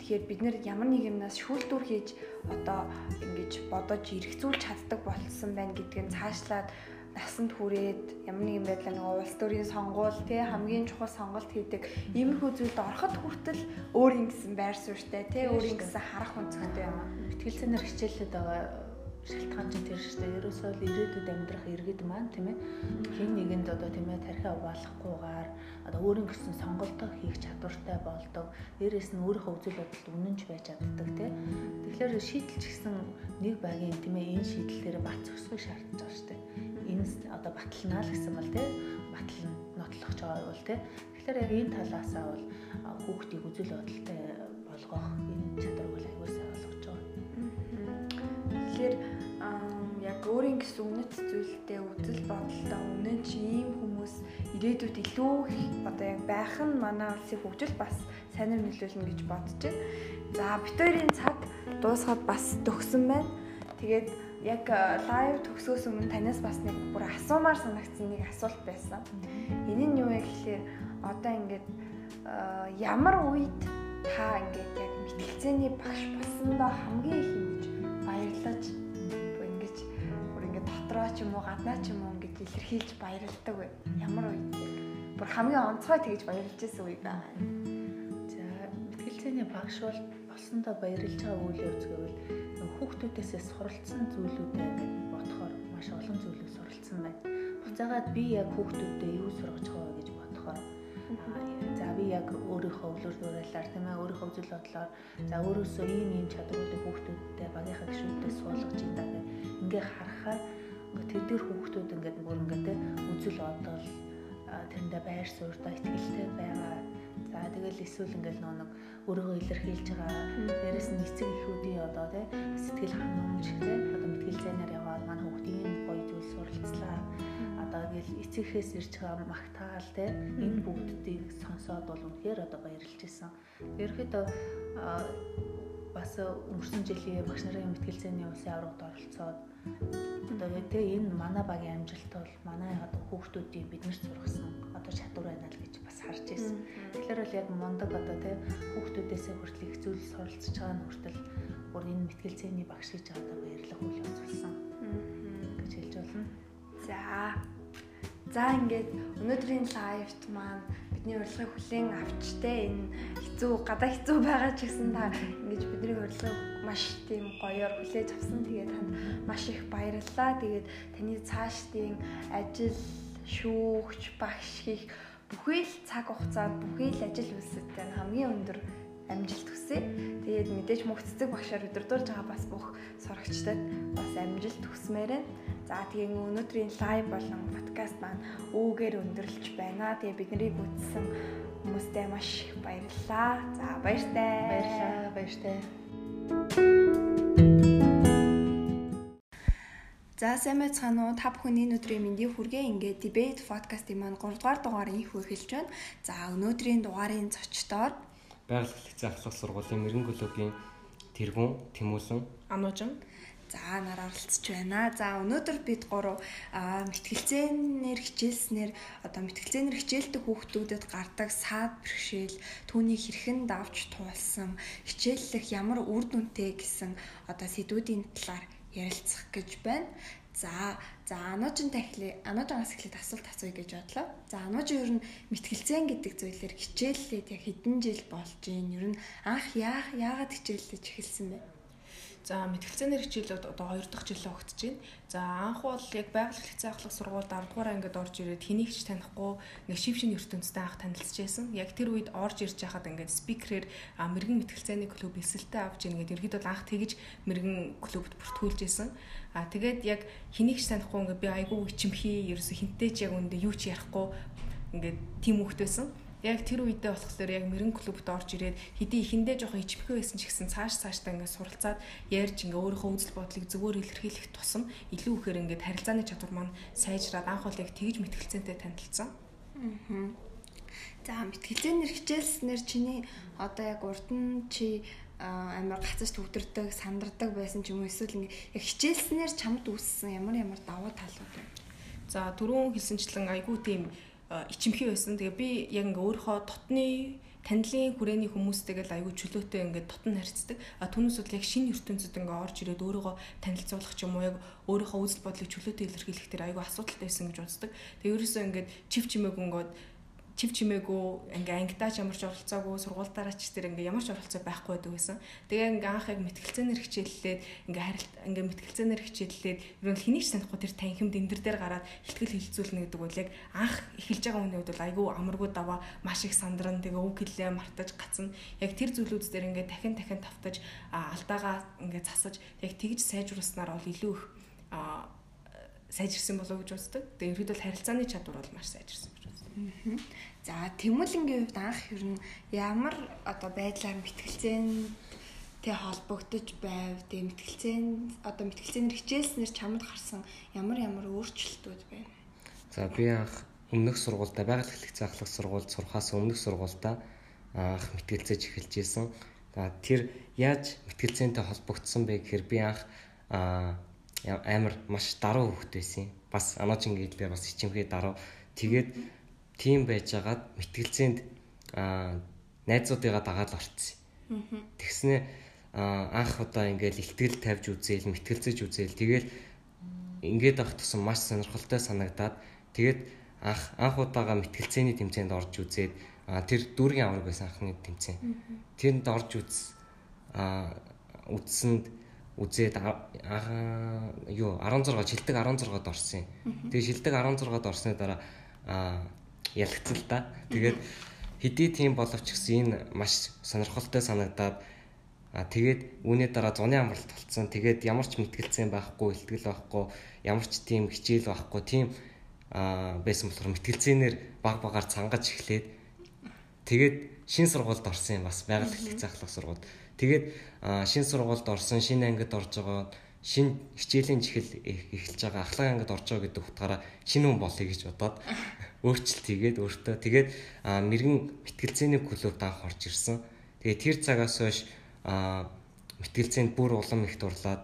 Тэгэхээр бид нэр ямар нэг юмнаас шүүлтүүр хийж одоо ингэж бодож эргцүүлж чаддаг болсон байна гэдгийг цаашлаад насанд хүрээд ямар нэгэн байдлаар нэг улс төрийн сонгуул тий хамгийн чухал сонголт хийдэг иймэрхүү зүйлд ороход хүртэл өөрийн гэсэн байр суурьтай тий өөрийн гэсэн харах өнцгтэй юм. Мэтгэлцээнээр хичээлээд байгаа шалтгаан чинь тэр шүү дээ. Ерөөсөө л ирээдүйд амьдрах иргэд маань тийм ээ хэн нэгэнд одоо тийм ээ тархиа угаалахгүйгээр одоо өөрийн гэсэн сонголтоо хийх чадвартай болдог. Дээрээс нь өөрийнхөө үзэл бодолд үнэнч байж чаддаг тийм. Тэгэхээр шийдэлч гэсэн нэг багийн тийм ээ энэ шийдлэлээр бат зөксгөх шаардж байгаа шүү дээ. Энэ одоо баталнаа л гэсэн бол тийм батал нотлох байгаа бол тийм. Тэгэхээр яг энэ талаасаа бол хүүхдийг үзэл бодолтой болгох энэ чадвар бол аюулсаа болгож байгаа. Тэгэхээр өөрийн гэсэн үнэт зүйлтэй үзэл бодолтой үнэн чи ийм хүмүүс ирээдүйд илүү одоо яг байх нь манай улсыг хөгжил бас сайнэр нөлөөлнө гэж бодож байна. За хоёрын цаг дуусгаад бас төгсөн байна. Тэгээд яг лайв төгсөөс өмнө танаас бас нэг бүр асуумаар санагдсан нэг асуулт байсан. Энэ нь юу вэ гэхээр одоо ингээд ямар үед та ингээд яг мэтгэлцээний багш болсондоо хамгийн их ингэж баярлаж дотроо ч юм уу гаднаа ч юм уу ингэж илэрхийлж баярлдаг бай. Ямар үед бүр хамгийн онцгой тэгж баярлж байсан үе байгаа. За мэтгэлцээний багш бол болсондоо баярлж байгаа үйл үзгэвэл хүүхдүүдээсээ суралцсан зүйлүүдээ гэж бодохоор маш олон зүйлийг суралцсан байна. Буцаагаад би яг хүүхдүүдэд юу сургаж байгаа гэж бодохоор за би яг өөрийнхөө өвлөр дуурайлаар тийм ээ өөрийнхөө үзэл бодлоор за өөрөөсөө ийм ийм чадваруудыг хүүхдүүдтэй багийнхаа гишүүдтэй суулгаж идэх ингээ харахаар тэр дээр хүүхдүүд ингээд бүр ингээд үзэл бодол тэрэндээ байр суурьдаа ихтэй байгаа. За тэгэл эсвэл ингээл нөө нэг өөрийгөө илэрхийлж байгаа. Дээрэс нь эцэг эхүүдийн одоо тий сэтгэл ханамж тий одоо мэтгэл зайнаар яваад манай хүүхдийн гоё зүйл суралцлаа. Одоо гэл эцэгхээс ирж байгаа магтаал тий энэ бүгдийг сонсоод бол үнэхээр одоо баярлж исэн. Ерөөхдөө бас өнгөрсөн жилийн багш нарын мэтгэл зайны улсын аврагт оролцоод одоо тэгээ энэ манай багийн амжилт бол манай одоо хүүхдүүдийн биднэрт сургасан одоо чадвар байна л гэж бас харж ирсэн. Тэгэхээр бол яг мундаг одоо тэгээ хүүхдүүдээсээ хүртэл их зүйл суралцж байгаа нь хүртэл бүр энэ мэтгэл зайны багш гэж одоо баярлах үйл явуулсан гэж хэлж болно. За. За ингээд өнөөдрийн лайвт маань бидний урилгыг хүлээн авчтай энэ хэцүү гадаа хэцүү байгаа ч гэсэн та ингэж бидний урилгыг маш тийм гоёор хүлээж авсан. Тэгээд танд маш их баярлалаа. Тэгээд таны цаашдын ажил, шүүгч, багш хийх бүхий л цаг хугацаанд бүхий л ажил үйлсэдтэй хамгийн өндөр амжилт хүсье. Тэгээд мэдээж мөх цэцэг багшаар өдөрдүүлж байгаа бас бүх сурагчдад бас амжилт хүсмээр байна. За тэгээ өнөөдрийн лайв болон подкаст маань өвгөр өндөрлөж байна. Тэгээ бид нарыг үзсэн хүмүүстээ маш их баярлалаа. За баяртай. Баярлалаа. Баяртай. За сайн байцгаана уу? Та бүхэн энэ өдрийн мэндийг хүргэе. Ингээд debate podcast-ийн маань 3 дугаар дугаарыг их эхэлж байна. За өнөөдрийн дугаарын зочдоор байгаль хэлцээ ахлах сургуулийн мэрэгэн тэргүүн Тэмүүлэн Ануужин За нар оролцож байна. За өнөөдөр бид гурав мэтгэлцээнээр хичээлснээр одоо мэтгэлцээнээр хичээлдэг хүүхдүүдэд гардаг саад бэрхшээл түүнийг хэрхэн давж туулсан хичээллэх ямар үр дүнтэй гэсэн одоо сэдвүүдийн талаар ярилцах гэж байна. За за ануужин тахилы ануужингаас эхлээд асуулт асууя гэж бодлоо. За ануужин ер нь мэтгэлцээн гэдэг зүйлээр хичээллээд яг хэдэн жил болж юм. Ер нь анх яах яагаад хичээллэж эхэлсэн бэ? За мэтгэлцээний хичээлүүд одоо 2 дахь жилээ өгдөж байна. За анх бол яг байгаль хэлцээ ахлах сургуульд 10 дугаар ангид орж ирээд хэнийг ч танихгүй нэг шив шин ертөнцтэй анх танилцж байсан. Яг тэр үед орж ирж байхад ингээд спикерээр мэрэгэн мэтгэлцээний клуб эсэлтээ авч ийн гэдэг ерхэд бол анх тэгж мэрэгэн клубт бүртгүүлж байсан. А тэгээд яг хэнийг ч танихгүй ингээд би айгүй ичимхий ерөөсө хинтээ ч яг үндэ юу ч ярихгүй ингээд тийм байсан яг тэр үедээ болохоор яг мэрэн клубт орж ирээд хэдий ихэндээ жоохон ичмхүү байсан ч гэсэн цааш цааштай ингээд суралцаад ярьж ингээ өөрийнхөө үзэл бодлыг зөвөр илэрхийлэх тусам илүү ихээр ингээд харилцааны чадвар маань сайжраад анх бол яг тэгж мэтгэлцэнтэй танилцсан. Аа. За мэтгэлцээнэр хичээлснээр чиний одоо яг урд нь чи амар гацаж төвдөрдөг, сандардаг байсан ч юм уу эсвэл ингээ яг хичээлснээр чамд үүссэн ямар ямар давуу талууд вэ? За түрүүн хэлсэнчлэн айгүй тийм ичимхий байсан. Тэгээ би яг ингээ өөрийнхөө дотны танилын хүрээний хүмүүстэйгээ аягүй чөлөөтэй ингээд дотн харьцдаг. А түүнээс бол яг шинэ ертөнцид ингээ орж ирээд өөрийгөө танилцуулах ч юм уу яг өөрийнхөө үзэл бодлыг чөлөөтэй илэрхийлэх тэр аягүй асуудалтай байсан гэж боддог. Тэгээ ерөөсөө ингээд чив чимээг ингээд чив чимээгүй ингээ ангидаач ямар ч оролцоогүй сургуультаараач тэр ингээ ямар ч оролцоо байхгүй байдаг байсан. Тэгээ ингээ анх яг мэтгэлцээнэр хичээллээд ингээ харилт ингээ мэтгэлцээнэр хичээллээд ер нь хэнийг ч танихгүй тэр танхимд эндэр дээр гараад ихтгэл хилцүүлнэ гэдэг бол яг анх эхэлж байгаа хүний хувьд бол айгүй амаргүй даваа маш их сандран тэгээ үг хэлээ мартаж гацна. Яг тэр зүйлүүд дээр ингээ дахин дахин тавтаж алдаагаа ингээ засаж яг тэгж сайжруулснаар бол илүү их сайжирсан болов гэж боддог. Тэгээ ерөөд бол харилцааны чадвар бол маш сайжирсан. За тэмүүлэнгийн хувьд анх ер нь ямар одоо байдлаар мэтгэлцээнд тэ холбогдож байв. Тэгээ мэтгэлцээнд одоо мэтгэлцээнд хичээлснээр чамд гарсан ямар ямар өөрчлөлтүүд байна. За би анх өмнөх сургуультай байгаль хэлхцээ ахлах сургуульд сурахаас өмнөх сургуультай анх мэтгэлцээж эхэлж исэн. За тэр яаж мэтгэлцээнтэй холбогдсон бэ гэхээр би анх амар маш даруй хөвгт байсан. Бас анаачин гэлбээ бас ичимхээ даруй. Тэгээд тийм байжгаад мэтгэлцээнд найзуудыгаа дагаад орцсон. Тэгснээ анх удаа ингээл ихтгэл тавьж үзээл, мэтгэлцэж үзээл. Тэгэл ингээд авах тусам маш сонирхолтой санагдаад тэгээд анх анх удаага мэтгэлцээний тэмцээнд орж үзээд тэр дүүргийн авраг байсан анхны тэмцээн. Тэнд орж үз а үдсэнд үзээд юу 16 шилдэг 16-д орсон юм. Тэгээ шилдэг 16-д орсны дараа ялгцал та. Тэгээд хэдий тийм боловч гэсэн энэ маш сонирхолтой санагдаад а тэгээд үүний дараа зуны амралт болцсон. Тэгээд ямар ч мэтгэлцэн байхгүй, ихтгэл байхгүй, ямар ч тийм хичээл байхгүй, тийм аа байсан болохоор мэтгэлцээнээр баг багаар цангаж эхлээд тэгээд шин сургуульд орсон юм бас байгаль хэлэх захлах сургууль. Тэгээд шин сургуульд орсон, шинэ ангид орж байгаа шин хичээлийн чихэл эхэлж байгаа ахлах ангид орж байгаа гэдэг утгаараа шинэ хүн болъё гэж бодоод өөрчлөлт хийгээд өөртөө тэгээд мэрэгэн мэтгэлцээний клубт анх орж ирсэн. Тэгээд тэр цагаас хойш мэтгэлцээнд бүр улам их дурлаад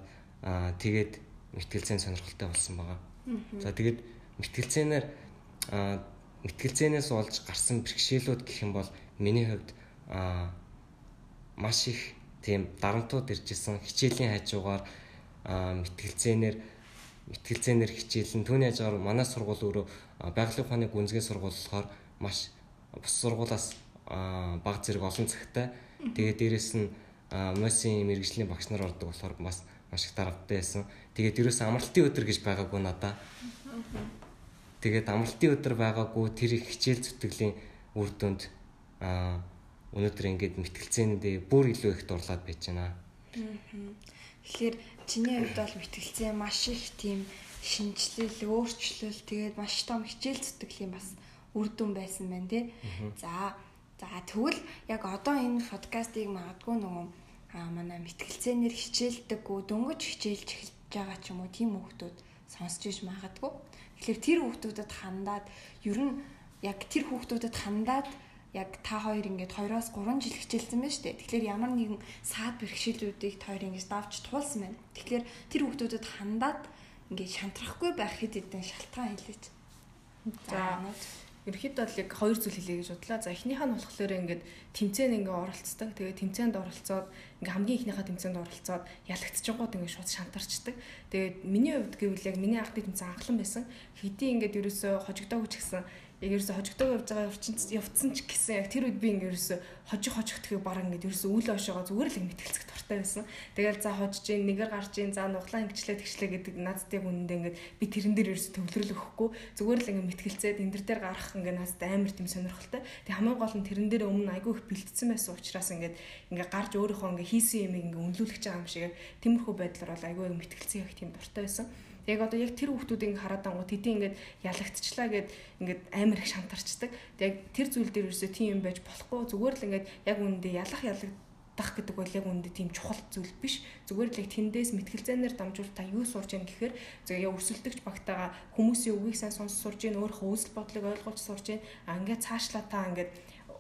тэгээд мэтгэлцээний сонирхолтой болсон байгаа. За тэгээд мэтгэлцээнээр мэтгэлцээнээс олж гарсан бэрхшээлүүд гэх юм бол миний хувьд маш их тийм дарамтууд иржсэн хичээлийн хажуугаар мэтгэлцээнээр мэтгэлцээнээр хичээлэн түүний хажуугаар манай сургууль өөрөө байгалийн ухааны гүнзгий сургууль болохоор маш бус сургуулаас баг зэрэг олон цагтай тэгээд дээрэс нь МОС-ийн мэрэгжлийн багш нар ордог болохоор бас маш их дарамттай байсан. Тэгээд ерөөс амралтын өдөр гэж байгаагүй надаа. Тэгээд амралтын өдөр байгаагүй тэр их хичээл зүтгэлийн үр дүнд аа өнөөдөр ингээд мэтгэлцээндээ бүр илүү их дурлаад байж байна. Тэгэхээр чиний хувьд бол мэтгэлцээ маш их тийм шинжилэл, өөрчлөл тэгээд маш том хичээл зүтгэлийн бас үр дүн байсан байна тий. За за тэгвэл яг одоо энэ подкастыг магадгүй нөгөө манай мэтгэлцээнээр хичээлдэггүй дөнгөж хичээлж эхэлж байгаа ч юм уу тийм хүмүүс сонсч иж магадгүй. Тэгэхээр тэр хүүхдүүдэд хандаад ер нь яг тэр хүүхдүүдэд хандаад яг та хоёр ингээд 2-оос 3 жил хичээлсэн байна шүү дээ. Тэгэхээр ямар нэгэн саад бэрхшээлүүдийг та хоёр ингэж давж туулсан байна. Тэгэхээр тэр хүүхдүүдэд хандаад ингээд шантрахгүй байх хэд хэдэн шалтгаан хэлээч. За ерөөхдөө бол яг хоёр зүйл хэлье гэж бодлаа. За эхнийх нь болохоор ингээд тэмцээнд ингээ оролцдог. Тэгээ тэмцээнд оролцоод ингээ хамгийн ихнийхээ тэмцээнд оролцоод ялагдчихгууд ингээ шууд шантарчдаг. Тэгээд миний хувьд гэвэл яг миний анхны тэмцээн анхлан байсан. Хэдий ингээд ерөөсөө хожигдоогүй ч гэсэн яг ерөөсө хожигдоо явж байгаа явцсан ч гэсэн яг тэр үед би ингээ ерөөсө хожиг хожигдохыг баг ингээ ерөөсө үйл ошоогоо зүгээр л мэтгэлцэх дуртай байсан. Тэгэл за хожиж гин нэгэр гарч гин за нуглаа ингэчлээ тэгчлээ гэдэг надтай хүндээ ингээ би тэрэн дээр ерөөсө төвлөрөл өгөхгүй зүгээр л ингээ мэтгэлцээд энэ дээр гарах ингээ надад амар тийм сонирхолтой. Тэг хамгийн гол нь тэрэн дээр өмнө айгүй их бэлдсэн байсан учраас ингээ ингээ гарч өөрийнхөө ингээ хийсэн юмыг ингээ үнэлүүлэх гэж байгаа юм шиг тиймэрхүү байдлаар бол айгүй мэтгэлцэх их тийм дуртай байсан. Яг одоо яг тэр хүмүүсийг хараад ангууд хэдий ингээд ялагдчихлаа гэд ингээд амар их шантарчдаг. Яг тэр зүйл дээр ерөөсөө тийм юм байж болохгүй. Зүгээр л ингээд яг үүндээ ялах ялагдах гэдэг бол яг үүндээ тийм чухал зүйл биш. Зүгээр л яг тэндээс мэтгэлзээнээр дамжуул та юу сурж яах гэхээр зөв яг өрсөлдөгч багтаага хүмүүсийн үгийг сайн сонсож сурж гин өөрийнхөө үзэл бодлыг ойлгуулж сурж гин а ингээд цаашлаа та ингээд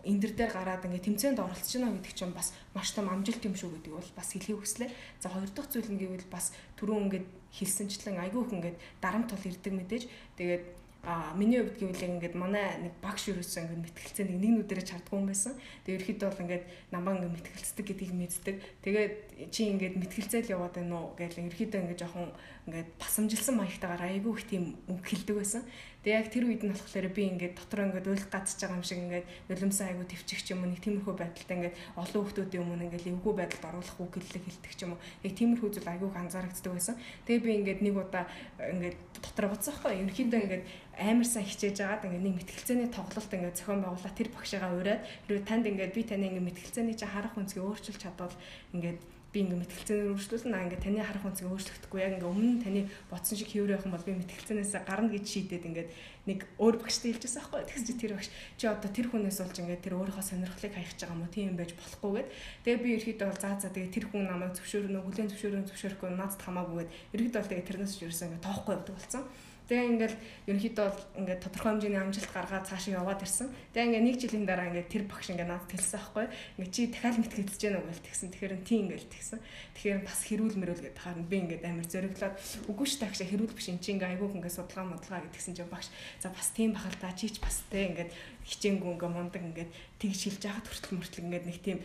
эндэр дээр гараад ингээ тэмцээнд оролцож байна гэдэг чинь бас маш том амжилт юм шүү гэдэг бол бас хэлхий хүслээ. За хоёр дахь зүйл нь гэвэл бас түрүүн ингээд хэлсэнчлэн айгүй их ингээд дарамт тул ирдэг мэдээж. Тэгээд А миний хувьд гэвэл ингээд манай нэг багш юусэн ингээд мэтгэлцээ нэг нэг нүдэрэ чардгүй юм байсан. Тэгээ ерөөхдөө бол ингээд намаа ингээд мэтгэлцдэг гэдгийг мэддэг. Тэгээд чи ингээд мэтгэлцээл яваад байна уу гэж ерөөхдөө ингээд жоохон ингээд басамжилсан маягтайгаар айгүй их тийм үг хэлдэг байсан. Тэгээ яг тэр үед нь болохоор би ингээд дотор ингээд уйлах гацж байгаа юм шиг ингээд нулимсан айгу төвчих юм нэг тиймэрхүү байдалтай ингээд олон хүмүүсийн өмнө ингээд эвгүй байдалд оруулах үг хэллэг хэлдэг ч юм уу. Яг тиймэрхүү зүйл айгу анзаарэгддэг байсан. Тэгээ би ингээд нэг удаа ингээд дотор буцсан хгүй. Ерөнхийдөө ингээд амар сайн хичээж агаад ингээд нэг мэтгэлцээний тоглолт ингээд зохион байгуулаад тэр багшаагаа ураад хэрвээ танд ингээд би таны ингээд мэтгэлцээний чинь харах үнцгийг өөрчилж чадвал ингээд би ингээ мэтгэлцээнээр өөрчлүүлсэн аа ингээ таны харах үнцгийг өөрчлөгдөхгүй. Яг ингээ өмнө таны бодсон шиг хэврэх юм бол би мэтгэлцээнээс гарна гэж шийдээд ингээ нэг өөр багштай хэлжсэн байхгүй тэгс чи тэр багш чи одоо тэр хүнээс болж ингээ тэр өөрийнхөө сонирхлыг хаях гэж байгаа юм уу? Тийм байж болохгүйгээд тэгээ би ерөөхдөө бол заа заа тэгээ тэр хүн намайг зөвшөөрнө хүлэн зөвшөөрнө зөвшөөрөхгүй надад хамаагүйгээд ерөөхдөө бол тэгээ тэрнээс ч ерөөсөө ингээ тоохгүй явдаг болсон Тэгээ ингээл ерөнхийдөө бол ингээд тодорхой хэмжээний амжилт гаргаад цаашаа яваад ирсэн. Тэгээ ингээд нэг жилийн дараа ингээд тэр багш ингээд надад хэлсэн аахгүй. Ингээд чи дахиад мэтгэж гэнэ үү гэл тэгсэн. Тэгэхээр тийм ингээд тэгсэн. Тэгэхээр бас хэрүүл мөрөөл гэдэг харин би ингээд амар зөрөглөөд үгүй ш тагшаа хэрүүл биш эн чи ингээд айгүйх ингээд судалгаа модлгаа гэдгсэн чинь багш за бас тийм бахал та чи ч бас те ингээд хичээнгүү ингээд мундаг ингээд тэгж шилж яхад хүртэл мөртлөг ингээд нэг тийм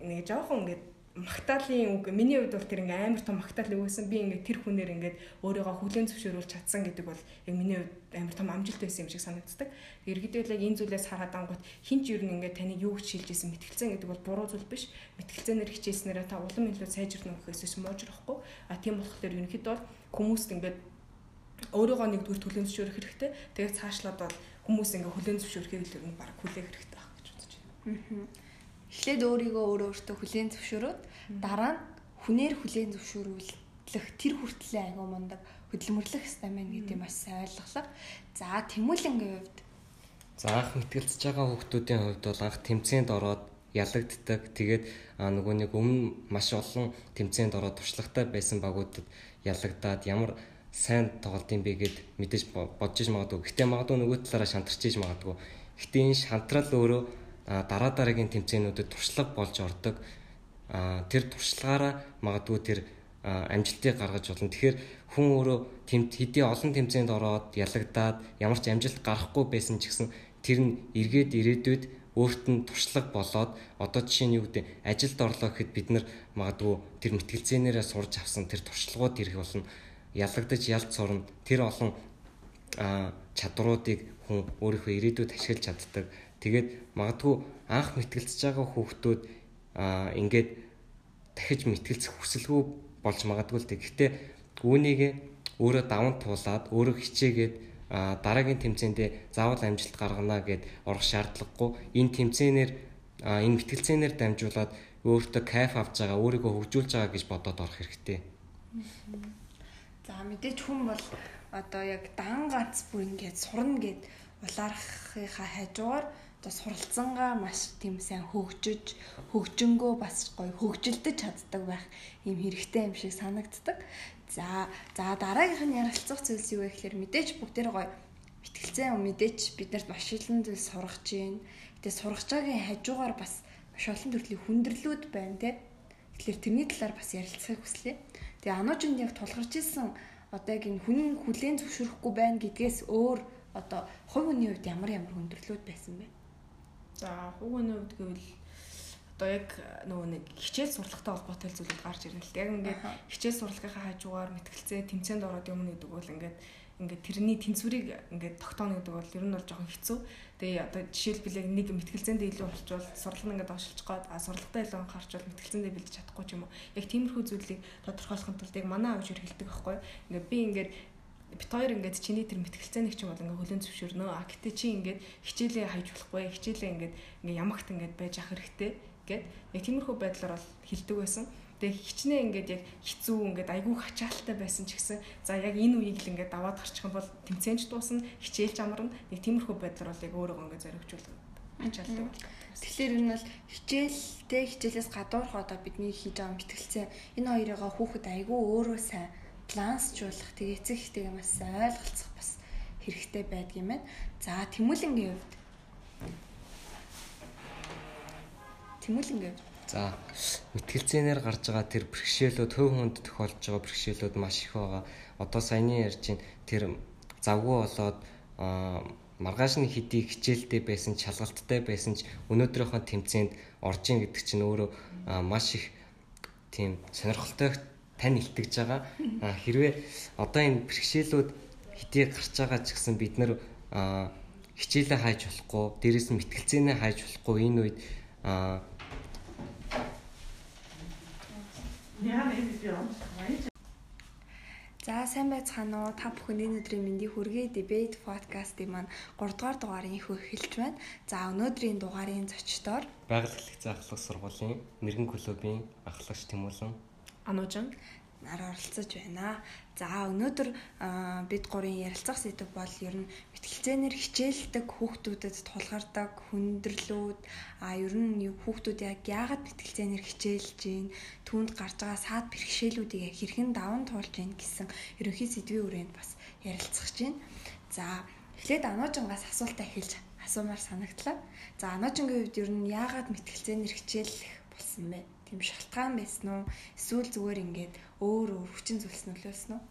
нэг жоохон ингээд магтаалын үг миний хувьд бол тэр ингээм амар том магтаал байсан. Би ингээд тэр хүнээр ингээд өөрийгөө хүлэн зөвшөөрүүлж чадсан гэдэг бол яг миний хувьд амар том амжилт байсан юм шиг санагддаг. Иргэдэл яг энэ зүйлээс хараад ангууд хин ч юу нэг ингээд таны юу гэж шилж исэн мэтгэлцэн гэдэг бол буруу зүйл биш. Мэтгэлцэнээр хичээснээрээ та улам илүү сайжирна гэхээс муужрахгүй. А тийм болохоор ерөнхийдөө бол хүмүүст ингээд өөрийгөө нэгдүгээр хүлэн зөвшөөрөх хэрэгтэй. Тэгээд цаашлаад бол хүмүүс ингээ хүлэн зөвшөөрөхийг л баг хүлээх хэрэгтэй байх гэж бодож байна. Аа. Эхлээд өөрийгөө өөрөө өөртөө хүлээн зөвшөөрөөд дараа нь хүнээр хүлээн зөвшөөрвөл хөтлөх тэр хүртлээ айгүй мундаг хөдөлмөрлөх хэвээр байна гэдэг маш сайн ойлголоо. За тэмүүлэнгийн хувьд За анх мэтгэлцэж байгаа хүүхдүүдийн хувьд бол анх тэмцээнд ороод ялагддаг. Тэгээд нөгөө нэг өмнө маш олон тэмцээнд ороод туршлагатай байсан багуудад ялагдаад ямар сайн тоглолтын бэ гэд мэдээж бодож иж магадгүй. Гэтэ магадгүй нөгөө талаараа шантарч иж магадгүй. Гэтэ энэ шантрал өөрөө дараа дараагийн тэмцээнүүдэд туршлага болж ордог. Тэр туршлагаараа магадгүй тэр амжилтыг гаргаж болно. Тэгэхээр хүн өөрөө тэмт хэдий олон тэмцээнд ороод ялагдаад ямар ч амжилт гарахгүй байсан ч гэсэн тэр нь эргээд ирээдүйд өөрт нь туршлага болоод одоо жишээ нь юу гэдэг ажилд орлоо гэхэд бид нар магадгүй тэр мэтгэлцээнээрээ сурж авсан тэр туршлагууд ирэх болно ялагдаж ялд сурна тэр олон чадруудыг хүн өөрийнхөө ирээдүйд ашиглаж чаддаг тэгээд магадгүй анх мэтгэлцэж байгаа хүүхдүүд ингээд дахиж мэтгэлцэх хүсэлгүй болж магадгүй л тэг. Гэхдээ үүнийг өөрөө даван туулаад өөрөө хичээгээд дараагийн тэмцээндээ заавал амжилт гаргана гэд орох шаардлагагүй. Энэ тэмцээнээр энэ мэтгэлцээнээр дамжуулаад өөртөө кайф авч байгаа, өөрийгөө хөгжүүлж байгаа гэж бодоод орох хэрэгтэй. За мэдээж хүн бол одоо яг дан ганц бүр ингээд сурна гэд улаархынхаа хажуугаар одоо суралцсангаа маш тийм сайн хөгжиж хөгжөнгөө бас гоё хөгжилдөж чаддаг байх юм хэрэгтэй юм шиг санагддаг. За за дараагийнх нь ярилцах зүйлс юу вэ гэхээр мэдээж бүгдээр гоё мэтгэлцээ мэдээж бид нарт маш олон зүйл сургаж байна. Гэтэ сургаж байгаагийн хажуугаар бас маш олон төрлийн хүндрэлүүд байна те. Тэгэхээр тэрний талаар бас ярилцахыг хүслээ. Тэгээ ануужинд яг тулгарч исэн одоо яг энэ хүн хүлээн зөвшөөрөхгүй байна гэдгээс өөр одоо хувь хүний хувьд ямар ямар хүндрэлүүд байсан бэ? За хүүгийн хувьд гэвэл одоо яг нөгөө нэг хичээл сурлагатай холбоотой зүйлүүд гарч ирнэ л. Яг ингээд хичээл сурлагынхаа хажуугаар мэтгэлцээ тэмцээнд ороод юмна гэдэг бол ингээд ингээд тэрний тэнцвэрийг ингээд тогтооно гэдэг бол ер нь бол жоохон хэцүү. Тэгээ одоо жишээлбэл яг нэг мэтгэлцээндээ илүү болчвол сурлага нь ингээд оошилж гоод а сурлагатай илүү анхаарчвал мэтгэлцээндээ бэлдэж чадахгүй ч юм уу. Яг тиймэрхүү зүйлийг тодорхойлохын тулд яг манай авч хэлдэг байхгүй. Ингээд би ингээд бит хоёр ингээд чиний тэр мэтгэлцээний ч юм бол ингээд хөлөн зөвшөөрнө. А гэтээ чи ингээд хичээлээ хайж болохгүй. Хичээлээ ингээд ингээд ямагт ингээд байж ах хэрэгтэй гэд яг тиймэрхүү байдлаар бол хилдэг байсан. Тэгээ хичнээн ингээд яг хэцүү ингээд айгүй хачаалттай байсан ч гэсэн за яг энэ үеийг л ингээд даваад гарчих юм бол тэмцээнч дуусна, хичээлж амарна. Нэг тиймэрхүү байдлаар бол яг өөрийгөө ингээд зоригжуулдаг ачаалдаг. Тэгэхээр энэ бол хичээлтэй хичээлээс гадуурх одоо бидний хийж байгаа мэтгэлцээ энэ хоёрыгаа хүүхэд айгүй өөрөө сайн балансжуулах тэгээ эцэг ихтэйгээ маш ойлголцох бас хэрэгтэй байдаг юм байна. За тэмүүлэнгийн хувьд Тэмүүлэнгийн За мэтгэлцээнээр гарч байгаа тэр бэрхшээлүүд хөв хүнд тохиолдож байгаа бэрхшээлүүд маш их байгаа. Одоо саяны ярьж ин тэр завгүй болоод маргаашны хэдий хичээлдээ байсан чалгалттай байсан ч өнөөдрийнхөө тэмцээнд орж ин гэдэг чинь өөрөө маш их тийм сонирхолтой тань илтгэж байгаа. Хэрвээ одоо энэ бэрхшээлүүд хэдий гарч байгаа ч гэсэн бид нар хичээлээ хайж болохгүй, дээрэс нь мэтгэлцээнээ хайж болохгүй энэ үед За сайн байцгаана уу? Та бүхэнд энэ өдрийн мэндийг хүргэе. Debate podcast-ийн маань 3 дугаар дугаарын их эхэлж байна. За өнөөдрийн дугаарын зочдоор Байгаль хэлэх заахлах сургуулийн мэрэгэн клубын ахлагч Тэмүүлэн Ануужин нар оролцож байна. За өнөөдөр бид гурийн ярилцах сэдв бол ер нь мэтгэлцээнээр хичээлдэг хүүхдүүдэд тулгардаг хүндрэлүүд а ер нь хүүхдүүд яг яагаад мэтгэлцээнээр хичээлж гин түүнд гарч байгаа саад бэрхшээлүүдийг хэрхэн даван туулж гин гэсэн ерөнхий сэдвийн хүрээнд бас ярилцах байна. За эхлээд Ануужингаас асуултаа эхэлж асуумаар санагдлаа. За Ануужингийн хувьд ер нь яагаад мэтгэлцээнээр хичээлэх болсон бэ? Тийм шалтгаан байсан уу? Эсвэл зүгээр ингээд өөр өөр хүчин зүйлс нөлөөлсөн үү?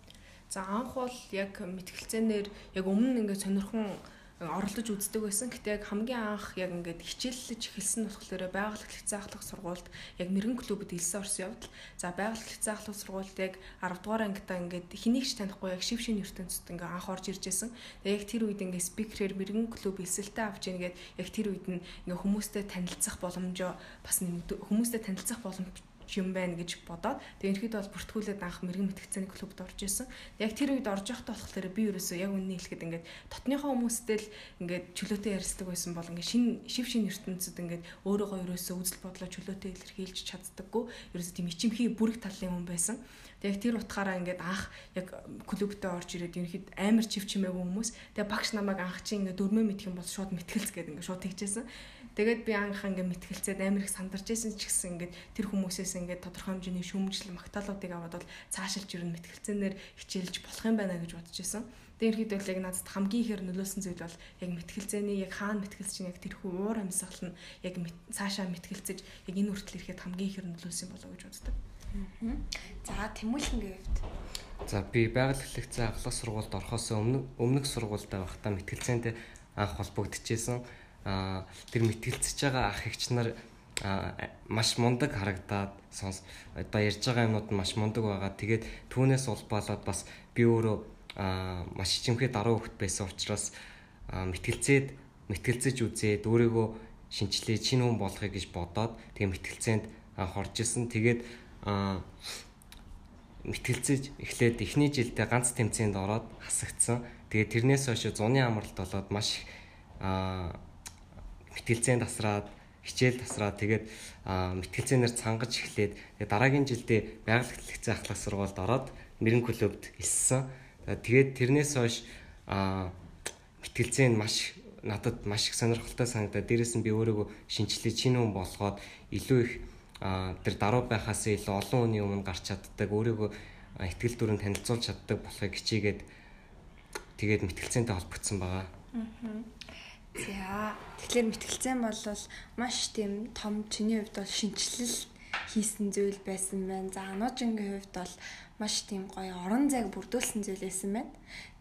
За анх бол яг мэтгэлцээнээр яг өмнө ингээд сонирхон оролдож үздэг байсан. Гэтэ яг хамгийн анх яг ингээд хичээллэж эхэлсэн нь болохоор байгаль хэлцээ ахлах сургуульд яг мэрэгэн клубэд элсэн орсон явдал. За байгаль хэлцээ ахлах сургуульд яг 10 дугаар ангидаа ингээд хэнийг ч танихгүй яг шив шин ертөнцид ингээд анх орж ирж байсан. Тэгээ яг тэр үед ингээд спикерээр мэрэгэн клуб элсэлтэй авч ийнгээд яг тэр үед нь ингээд хүмүүстэй танилцах боломжоо бас хүмүүстэй танилцах боломж юм байна гэж бодоод тэгээ ерөөд бол бүртгүүлээд анх мэрэгэн мэтгцээний клубд орж исэн. Яг тэр үед орж явахдаа болохоор би ерөөсөө яг үннийг хэлэхэд ингээд дотныхоо хүмүүстэй л ингээд чөлөөтэй ярьцдаг байсан бол ингээд шин шив шин ертөнцид ингээд өөрөөгөө ерөөсөө үзэл бодлоо чөлөөтэй илэрхийлж чаддаггүй. Ерөөсөө тийм ичимхий бүрэг талын хүн байсан. Яг тэр утгаараа ингээд анх яг клубтээ орж ирээд ерөнхийд амар чив чимээгүй хүмүүс. Тэгээ багш намайг анх чи ингээд дөрмөө мэдэх юм бол шууд мэтгэлц гэдэг ингээд шууд тэгжсэн. Тэгээд би анх ингээд мэтгэлцээд амар их сандарч байсан ч гэсэн ингээд тэр хүмүүсээс ингээд тодорхой хэмжээний шүүмжлэл магтаалуудыг аваад бол цаашилж ирнэ мэтгэлцэнээр хичээлж болох юм байна гэж бодож байсан. Тэгээд ерөөд бол яг надад хамгийн ихээр нөлөөлсөн зүйл бол яг мэтгэлцээний яг хаана мэтгэлц чинь яг тэрхүү уур амьсгал нь яг цаашаа мэтгэлцэж яг энэ хүртэл ирэхэд хамгийн ихээр нөлөөлсөн болов гэж боддог. За тэмүүлэнгийн хувьд. За би байгаль хэлхцээ ахлах сургуульд орохоос өмнө өмнөх сургуультай байхдаа мэтгэлцээнд анх холбогдчихсэн. Аа тэр мэтгэлцэж байгаа ах эгч нар маш мундаг харагдаад сонс одоо ярьж байгаа юмнууд нь маш мундаг байгаа. Тэгээд түүнээс улбаалаад бас би өөрөө маш чимхээ даруй хөвгт байсан учраас мэтгэлцээд мэтгэлцэж үзээд өөрийгөө шинчлээ чинь хүн болохыг гэж бодоод тэгээ мэтгэлцээнд хорж исэн. Тэгээд мэтгэлцэж эхлээд эхний жилдээ ганц тэмцээнд ороод хасагдсан. Тэгээд тэрнээс хойш зуны амралт болоод маш мэтгэлцээнд тасраад хичээл тасраад тэгээд мэтгэлцээнээр цангаж эхлээд дараагийн жилдээ хэлхцээ ахлах сургуульд ороод мэрэн клубт элсэн. Тэгээд тэрнээс хойш аа мэтгэлцээ нь маш надад маш их сонирхолтой санагдаад дээрэс нь би өөрийгөө шинчлээ чинь хүн болгоод илүү их тэр даруй байхаас илүү олон хүний өмнө гарч чаддаг өөрийгөө ихтгэл дүрэнд танилцуулж чаддаг болохыг хичээгээд тэгээд мэтгэлцээнтэй холбогдсон байгаа. За тэгэхээр мэтгэлцэн бол маш тийм том чиний хувьд бол шинчлэл хийсэн зүйл байсан байна. За ануужингийн хувьд бол маш тийм гоё орон зайг бүрдүүлсэн зүйл байсан байна.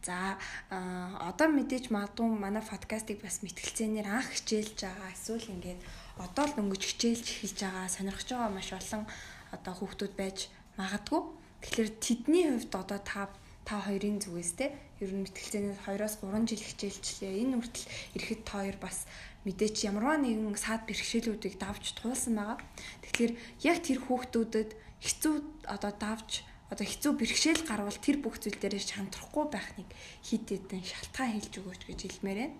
За одоо мэдээж магадгүй манай подкастыг бас мэтгэлцээнээр анх хичээлж байгаа эсвэл ингээд одоо л өнгөж хичээлж эхэлж байгаа сонирхож байгаа маш олон одоо хүүхдүүд байж магадгүй. Тэгэхээр тэдний хувьд одоо та та хоёрын зүгээс те ер нь мэтгэлцээнээс 2-оос 3 жил хичээлчлээ. Энэ хүртэл эрэхэд та хоёр бас мэдээч ямарваа нэгэн саад бэрхшээлүүдийг давж туулсан байгаа. Тэгэхээр яг тэр хүүхдүүдэд хэцүү одоо давж одоо хэцүү бэрхшээл гарвал тэр бүх зүйл дээрээ шантрахгүй байх нэг хит хитэн шалтгаан хэлж өгөөч гэж хэлмээр байна.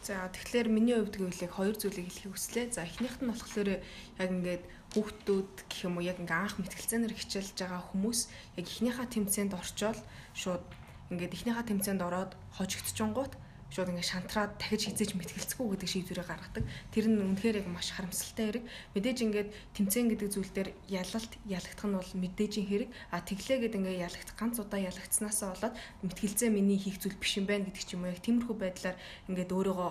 За тэгэхээр миний хувьд гэвэл яг хоёр зүйлийг хэлхийг хүслээ. За эхнийхт нь болохоор яг ингээд хүүхдүүд гэх юм уу яг ингээ анх мэтгэлцээнээр хичээлж байгаа хүмүүс яг эхнийхээ тэмцээнд орчоод шууд ингээд эхнийхээ тэмцээнд ороод хожигдчихонгууд шууд ингээд шантраад дахиж хизээж мэтгэлцэхгүй гэдэг шийдвэрээ гаргадаг. Тэр нь үнэхээр яг маш харамсалтай хэрэг. Мэдээж ингээд тэмцээн гэдэг зүйл дээр ялалт ялагдах нь бол мэдээжийн хэрэг. А тэглээ гэдэг ингээд ялагдах ганц удаа ялагдсанаасаа болоод мэтгэлцээ миний хийх зүйл биш юм байна гэдэг ч юм уу яг тиймэрхүү байдлаар ингээд өөрийгөө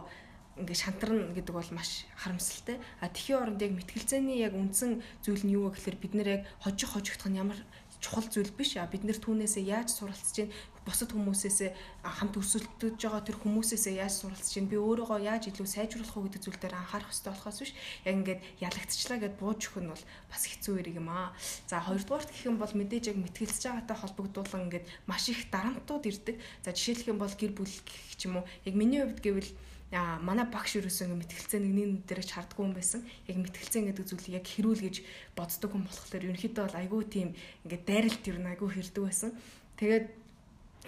ингээ шантарна гэдэг бол маш харамсалтай. А тхийн оронд яг мэтгэлцээний яг үндсэн зүйл нь юу вэ гэхээр бид нэр яг хожих хожигдох нь ямар чухал зүйл биш. А бид нэр түүнээсээ яаж суралцж чинь бусад хүмүүсээс хамт өрсөлдөж байгаа тэр хүмүүсээс яаж суралцж чинь би өөрийгөө яаж илүү сайжруулах уу гэдэг зүйл дээр анхаарах хэрэгтэй болохоос биш яг ингээд ялагдчихлаа гэд бууж өгөх нь бол бас хэцүү хэрэг юм аа. За хоёрдугаарт гэх юм бол мэдээж яг мэтгэлцэж байгаатай холбогдуулан ингээд маш их дарамтууд ирдэг. За жишээлх юм бол гэр бүл гэх юм уу. Яг миний хувьд гэвэл а манай багш юусэн ингээ мэтгэлцээ нэг нэг дээрээ чардгүй юм байсан. Яг мэтгэлцээ гэдэг зүйлийг яг хэрүүл гэж боддог хүн болохоор ерөнхийдөө бол айгүй тийм ингээ дайралт ер нь айгүй хэрдэг байсан. Тэгээд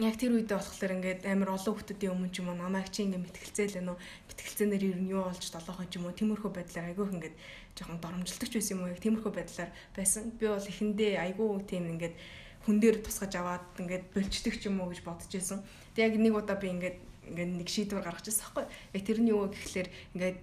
яг тэр үедээ болохоор ингээд амар олон хүмүүсийн өмнө ч юм уу намайг чи ингээд мэтгэлцээл энэ үү? Мэтгэлцээнээр ер нь юу болж 7 хон ч юм уу? Тиймэрхүү байдлаар айгүйх ингээд жоохон доромжилтогч байсан юм уу? Яг тиймэрхүү байдлаар байсан. Би бол эхэндээ айгүй тийм ингээд хүн дээр тусгаж аваад ингээд болчдөг ч юм уу гэж бодож байсан. Тэг яг нэг удаа би ингээд ингээд нэг шийдвэр гаргаж ирсэн байхгүй яг тэрний юу гэхэлэр ингээд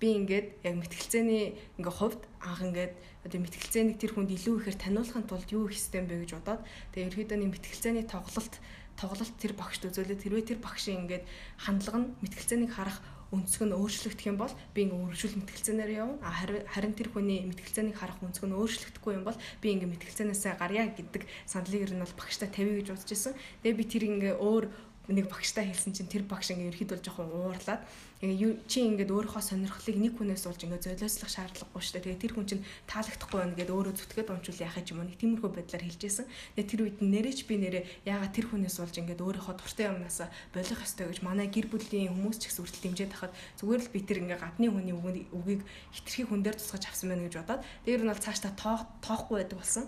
би ингээд яг мэтгэлцээний ингээ хувьд анх ингээд одоо мэтгэлцээнийг тэр хүнд илүү ихээр таниулахын тулд юу ёстой юм бэ гэж бодоод тэгээ ерөөдөө нэг мэтгэлцээний тоглолт тоглолт тэр багшд үзүүлээд хэрвээ тэр багшийн ингээд хандлага нь мэтгэлцээнийг харах өнцөг нь өөрчлөгдөх юм бол би ингээ үргэлжлүүл мэтгэлцээнээр явна. А харин тэр хүний мэтгэлцээнийг харах өнцөг нь өөрчлөгдөхгүй юм бол би ингээ мэтгэлцээнээсээ гарья гэдэг сандлыг ер нь бол багштай тавья гэж бодож исэн. Тэгээ би тэр ингээ өөр нэг багштай хэлсэн чинь тэр багш ингээ ерөөхдөө жоохон уурлаад чи ингээд өөрийнхөө сонирхлыг нэг хүнээс болж ингээд золиослох шаардлагагүй шүү дээ. Тэгээ тэр хүн чинь таалагдахгүй байна гэдээ өөрөө зүтгээд унчвал яхаж юм уу нэг тиймэрхүү байдлаар хэлжсэн. Тэгээ тэр үед нэрэж би нэрээ ягаад тэр хүнээс болж ингээд өөрийнхөө дуртай юмнасаа болох ёстой гэж манай гэр бүлийн хүмүүс ч гэсэн үртэл дэмжиж тахад зүгээр л би тэр ингээд гадны хүний үгийг хитрхи хүн дээр тусгаж авсан байна гэж бодоод дээр нь бол цааш та тоохгүй байдаг болсон.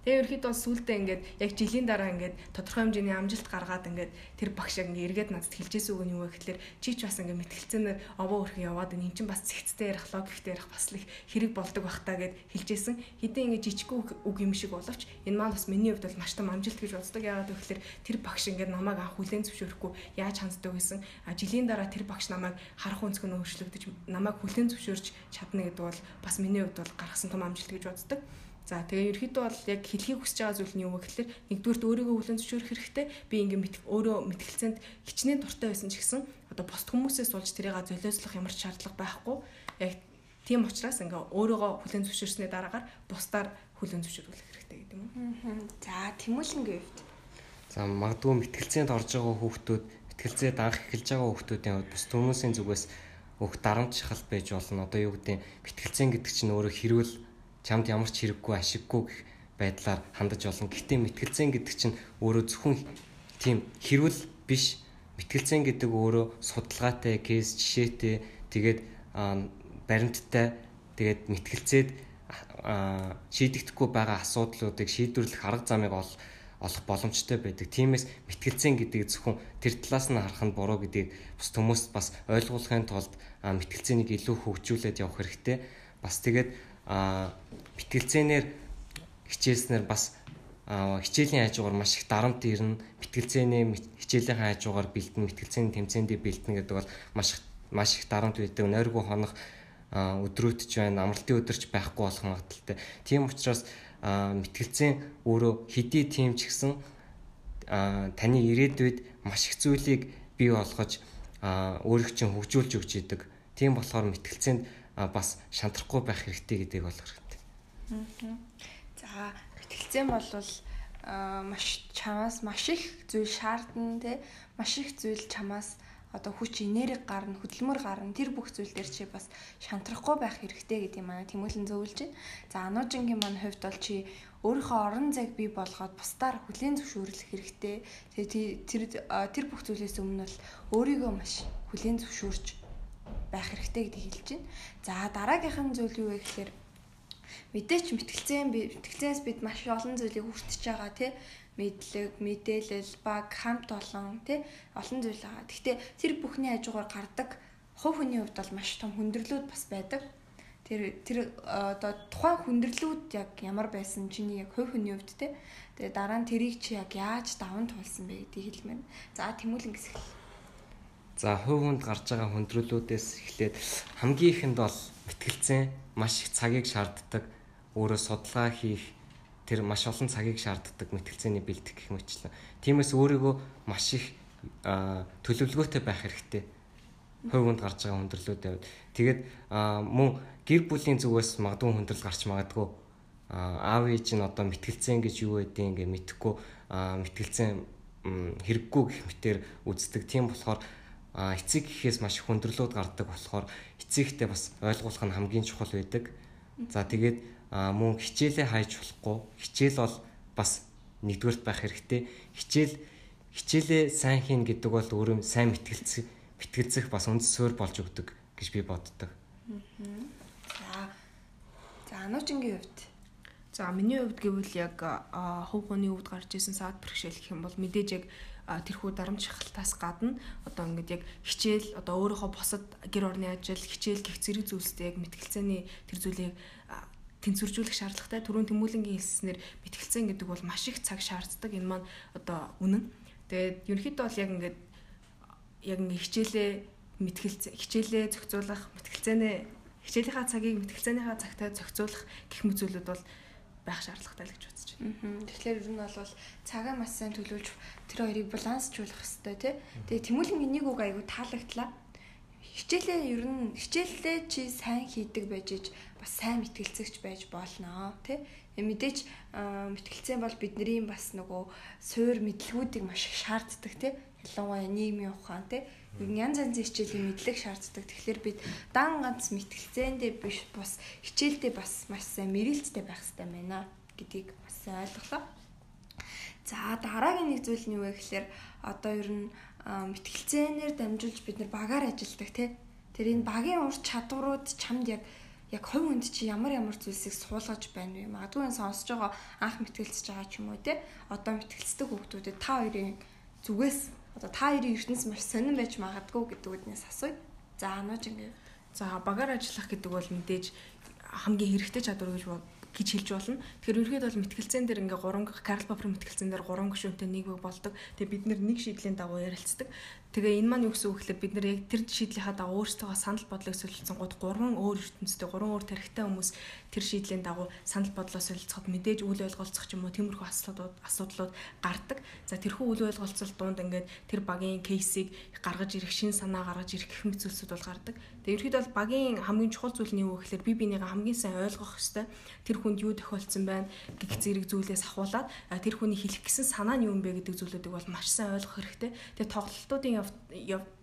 Тэгээ ерөөхдөө сүултээ ингээд яг жилийн дараа ингээд тодорхой хэмжээний амжилт гаргаад ингээд тэр багш яг ингээд эргээд надад хэлжээс үг нь юу вэ гэхэлэр чи ч бас ингээд мэтгэлцэнээр овоо өрхөн яваад энэ чинь бас цэгцтэй ярих логиктэй ярих бас л их хэрэг болдог бах та гэд хэлжсэн. Хэдэн ингээд жижиг үг юм шиг боловч энэ маань бас миний хувьд бол маш том амжилт гэж боддог. Яагаад гэвэл тэр багш ингээд намайг анх хүлээн зөвшөөрөхгүй яаж ханддаг гэсэн. А жилийн дараа тэр багш намайг харах өнцг нь өөрчлөгдөж намайг хүлээн зөвшөөрч чадна гэдэг бол бас миний хувьд бол гаргасан том амжилт гэж боддог. За тэгээ ерөөхдөө бол яг хэлхийг хүсэж байгаа зүйл нь юу вэ гэхээр нэгдүгürt өөрийгөө хүлэн зөвшөөрөх хэрэгтэй. Би ингээ мэд өөрөө мэтгэлцээнд хичнээн дуртай байсан ч гэсэн одоо босд хүмүүсээс болж тэрийг золиослох ямар ч шаардлага байхгүй. Яг тийм учраас ингээ өөрийгөө хүлэн зөвшөөрсний дараагаар бусдаар хүлэн зөвшөөрүүлэх хэрэгтэй гэдэг юм уу. За Тэмүүлэнгийн хувьд. За магадгүй мэтгэлцээнд орж байгаа хүүхдүүд мэтгэлцээд анх эхэлж байгаа хүүхдүүдийн хувьд бус хүмүүсийн зүгээс өөх дарамт шахал байж болно. Одоо юу гэдэг мэтгэлцэн гэдэг чинь өөрөө хэрүүл чамд ямар ч хэрэггүй ашиггүй гэх байдлаар хандаж олон. Гэхдээ мэтгэлцэн гэдэг чинь өөрөө зөвхөн тийм хэрүүл биш. Мэтгэлцэн гэдэг өөрөө судалгаатай, кейс жишээтэй, тэгээд баримттай, тэгээд мэтгэлцээд шийдэгдэхгүй байгаа асуудлуудыг шийдвэрлэх арга замыг ол олох боломжтой байдаг. Тиймээс мэтгэлцэн гэдэг зөвхөн тэр талаас нь харах нь буруу гэдгийг бус хүмүүст бас ойлгуулахын тулд мэтгэлцээнийг илүү хөгжүүлээд явах хэрэгтэй. Бас тэгээд бэтгэлцээнээр хичээлснээр бас хичээлийн хажуугаар маш их дарамт ирнэ. Бэтгэлцээний хичээлийн хажуугаар бэлдэн, бэтгэлцээний тэмцээндээ бэлдэн гэдэг бол маш маш их дарамт байдаг. Нойргүй хонох өдрөөтч байна, амралтын өдөрч байхгүй болох магадaltaй. Тийм учраас мэтгэлцэн өөрөө хэдий тийм ч гэсэн таны ирээдүйд маш их зүйлийг бий болгож өөрийг чинь хөгжүүлж өгч идэг. Тийм болохоор мэтгэлцээнд бас шантрахгүй байх хэрэгтэй гэдгийг болох хэрэгтэй. За мэтгэлцэн бол маш чамаас маш их зүйл шаардна те маш их зүйл чамаас одоо хүч энерги гарна хөдөлмөр гарна тэр бүх зүйл дээр чи бас шантрахгүй байх хэрэгтэй гэдэг юм аа тэмүүлэн зөвлөж байна. За ануужингийн маань хувьд бол чи өөрийнхөө орон зайг бий болгоод бусдаар хүлийн зөвшөөрлөх хэрэгтэй. Тэгээ тэр тэр бүх зүйлээс өмнө бол өөрийгөө маш хүлийн зөвшөөрч байх хэрэгтэй гэдгийг хэлж байна. За дараагийнх нь зүйл юу вэ гэхээр мэдээч мэтгэлцэн мэтгэлцээс бид маш олон зүйлийг хүртэж байгаа тий мэдлэг, мэдээлэл, баг, хамт олон тий олон зүйл байгаа. Гэхдээ тэр бүхний хажуугаар гардаг хувь хүний хувьд бол маш том хүндрэлүүд бас байдаг. Тэр тэр одоо тухайн хүндрэлүүд яг ямар байсан чиний яг хувь хүний хувьд тий. Тэгээ дараа нь тэрийг чи яг яаж даван туулсан бэ гэдгийг хэлмээр. За тэмүүлэн гэсэл. За хувь хүнд гарч байгаа хүндрэлүүдээс эхлээд хамгийн ихэнд бол мэтгэлцэн маш их цагийг шаарддаг. Өөрөө судалгаа хийх тэр маш олон цагийг шаарддаг мэтгэлцээний бэлтгэх гэх мэтлэн. Тиймээс өөрийгөө маш их төлөвлөгөөтэй байх хэрэгтэй. Хувь хүнд гарч байгаа хүндрэлүүдээ. Тэгээд мөн гэр бүлийн зүгээс магадгүй хүндрэл гарч магадгүй. Аав ээж нь одоо мэтгэлцэн гэж юу байдгийг ингээ мэдэхгүй мэтгэлцэн хэрэггүй гэх мэтэр үздэг. Тийм болохоор эцэг гэхээс маш хүндрэлүүд гардаг болохоор эцэгтэй бас ойлгуулах нь хамгийн чухал байдаг. За тэгээд мөн хичээлээ хайж болохгүй. Хичээл бол бас нэгдүгээрт байх хэрэгтэй. Хичээл хичээлээ сайн хийн гэдэг бол өөрөө сайн мэтгэлцэх мэтгэлцэх бас үндсөөр болж өгдөг гэж би боддог. За. За ануучингийн хувьд За миний хувьд гэвэл яг хувь хүний хувьд гарч исэн саад бэрхшээл гэх юм бол мэдээж яг тэрхүү дарамт шахалтаас гадна одоо ингээд яг хичээл одоо өөрийнхөө босод гэр орны ажил хичээл гих зэрэг зүйлстэй яг мэтгэлцээний тэр зүйлийг тэнцвэржүүлэх шаардлагатай түрүүн тэмүүлэнгийн хэлснээр мэтгэлцэн гэдэг бол маш их цаг шаарддаг энэ маань одоо үнэн. Тэгээд ерөнхийдөө бол яг ингээд яг ингээд хичээлээ мэтгэлцээ хичээлээ зохицуулах мэтгэлцээнээ хичээлийнхаа цагийг мэтгэлцээнийхаа цагтаа зохицуулах гэх мэт зүйлүүд бол байх шаардлагатай л гэж бодож байна. Тэгэхээр ер нь бол цагаа маш сайн төлөвлөж тэр хоёрыг балансжуулах хэрэгтэй тий. Тэгээ тэмүүлэнгийн нэг үг айгу таалагдлаа. Хичээлээ ер нь хичээлээ чи сайн хийдэг байж иж бас сайн мэтгэлцэгч байж болно тий. Мэдээж мэтгэлцээ бол бидний бас нөгөө суур мэдлгүүдийг маш их шаарддаг тий. Ялангуяа нийгмийн ухаан тий янз янзын хичээлийн мэдлэг шаарддаг. Тэгэхээр бид дан ганц мэтгэлцээндээ биш бас хичээлдээ бас маш сайн мэрэлцтэй байх хэрэгтэй байна гэдгийг бас ойлголоо. За дараагийн нэг зүйл нь юу вэ гэхээр одоо ер нь мэтгэлцээнээр дамжуулж бид нар багаар ажилладаг тий. Тэр энэ багийн ур чадварууд чамд яг яг хувь хүнд чи ямар ямар зүйлсийг суулгаж байна вэ? Магадгүй энэ сонсож байгаа анх мэтгэлцэж байгаа ч юм уу те. Одоо мэтгэлцдэг хүмүүстэй та хоёрын зүгээс одоо та хоёрын ертөнц маш сонирн байж магадгүй гэдэг үднээс асууя. За анууж ингээд. За багаар ажиллах гэдэг бол мэдээж хамгийн хэрэгтэй чадвар гэж гэж хэлж болно. Тэгэхээр ерөөд бол мэтгэлцэн дээр ингээ 3 Карл Поппер мэтгэлцэн дээр 3 гишүүнтэй нэг үг болдог. Тэгээ бид нэг шийдлийн дагуу ярилцдаг. Тэгээ энэ маань юу гэсэн үг гэхээр бид нэр яг тэр шийдлийнхаа дагуу өөрсдөө санал бодлого солилцсон гот 3 өөр ертөнцтэй 3 өөр тарихтай хүмүүс тэр шийдлийн дагуу санал бодлоо солилцоход мэдээж үл ойлголцох ч юм уу тиймэрхүү асуудлууд асуудлууд гардаг. За тэрхүү үл ойлголцол дунд ингээд тэр багийн кейсийг гаргаж ирэх шин санаа гаргаж ирэх гэх мэт зүйлсүүд бол гардаг. Тэгээ ерөөд бол багийн хамгийн чухал зүйл нь юу гэхээр би бинийгээ хамгийн сайн ойлгох хэвээр тэр хүнд юу тохиолдсон байна гэх зэрэг зүйлээс ахуулаад тэр хүний хэлэх гэсэн санаа нь юу юм бэ гэдэг зүйлүүдийг бол маш сайн ойлгох хэрэгтэй. Тэгээ тоглолтуудын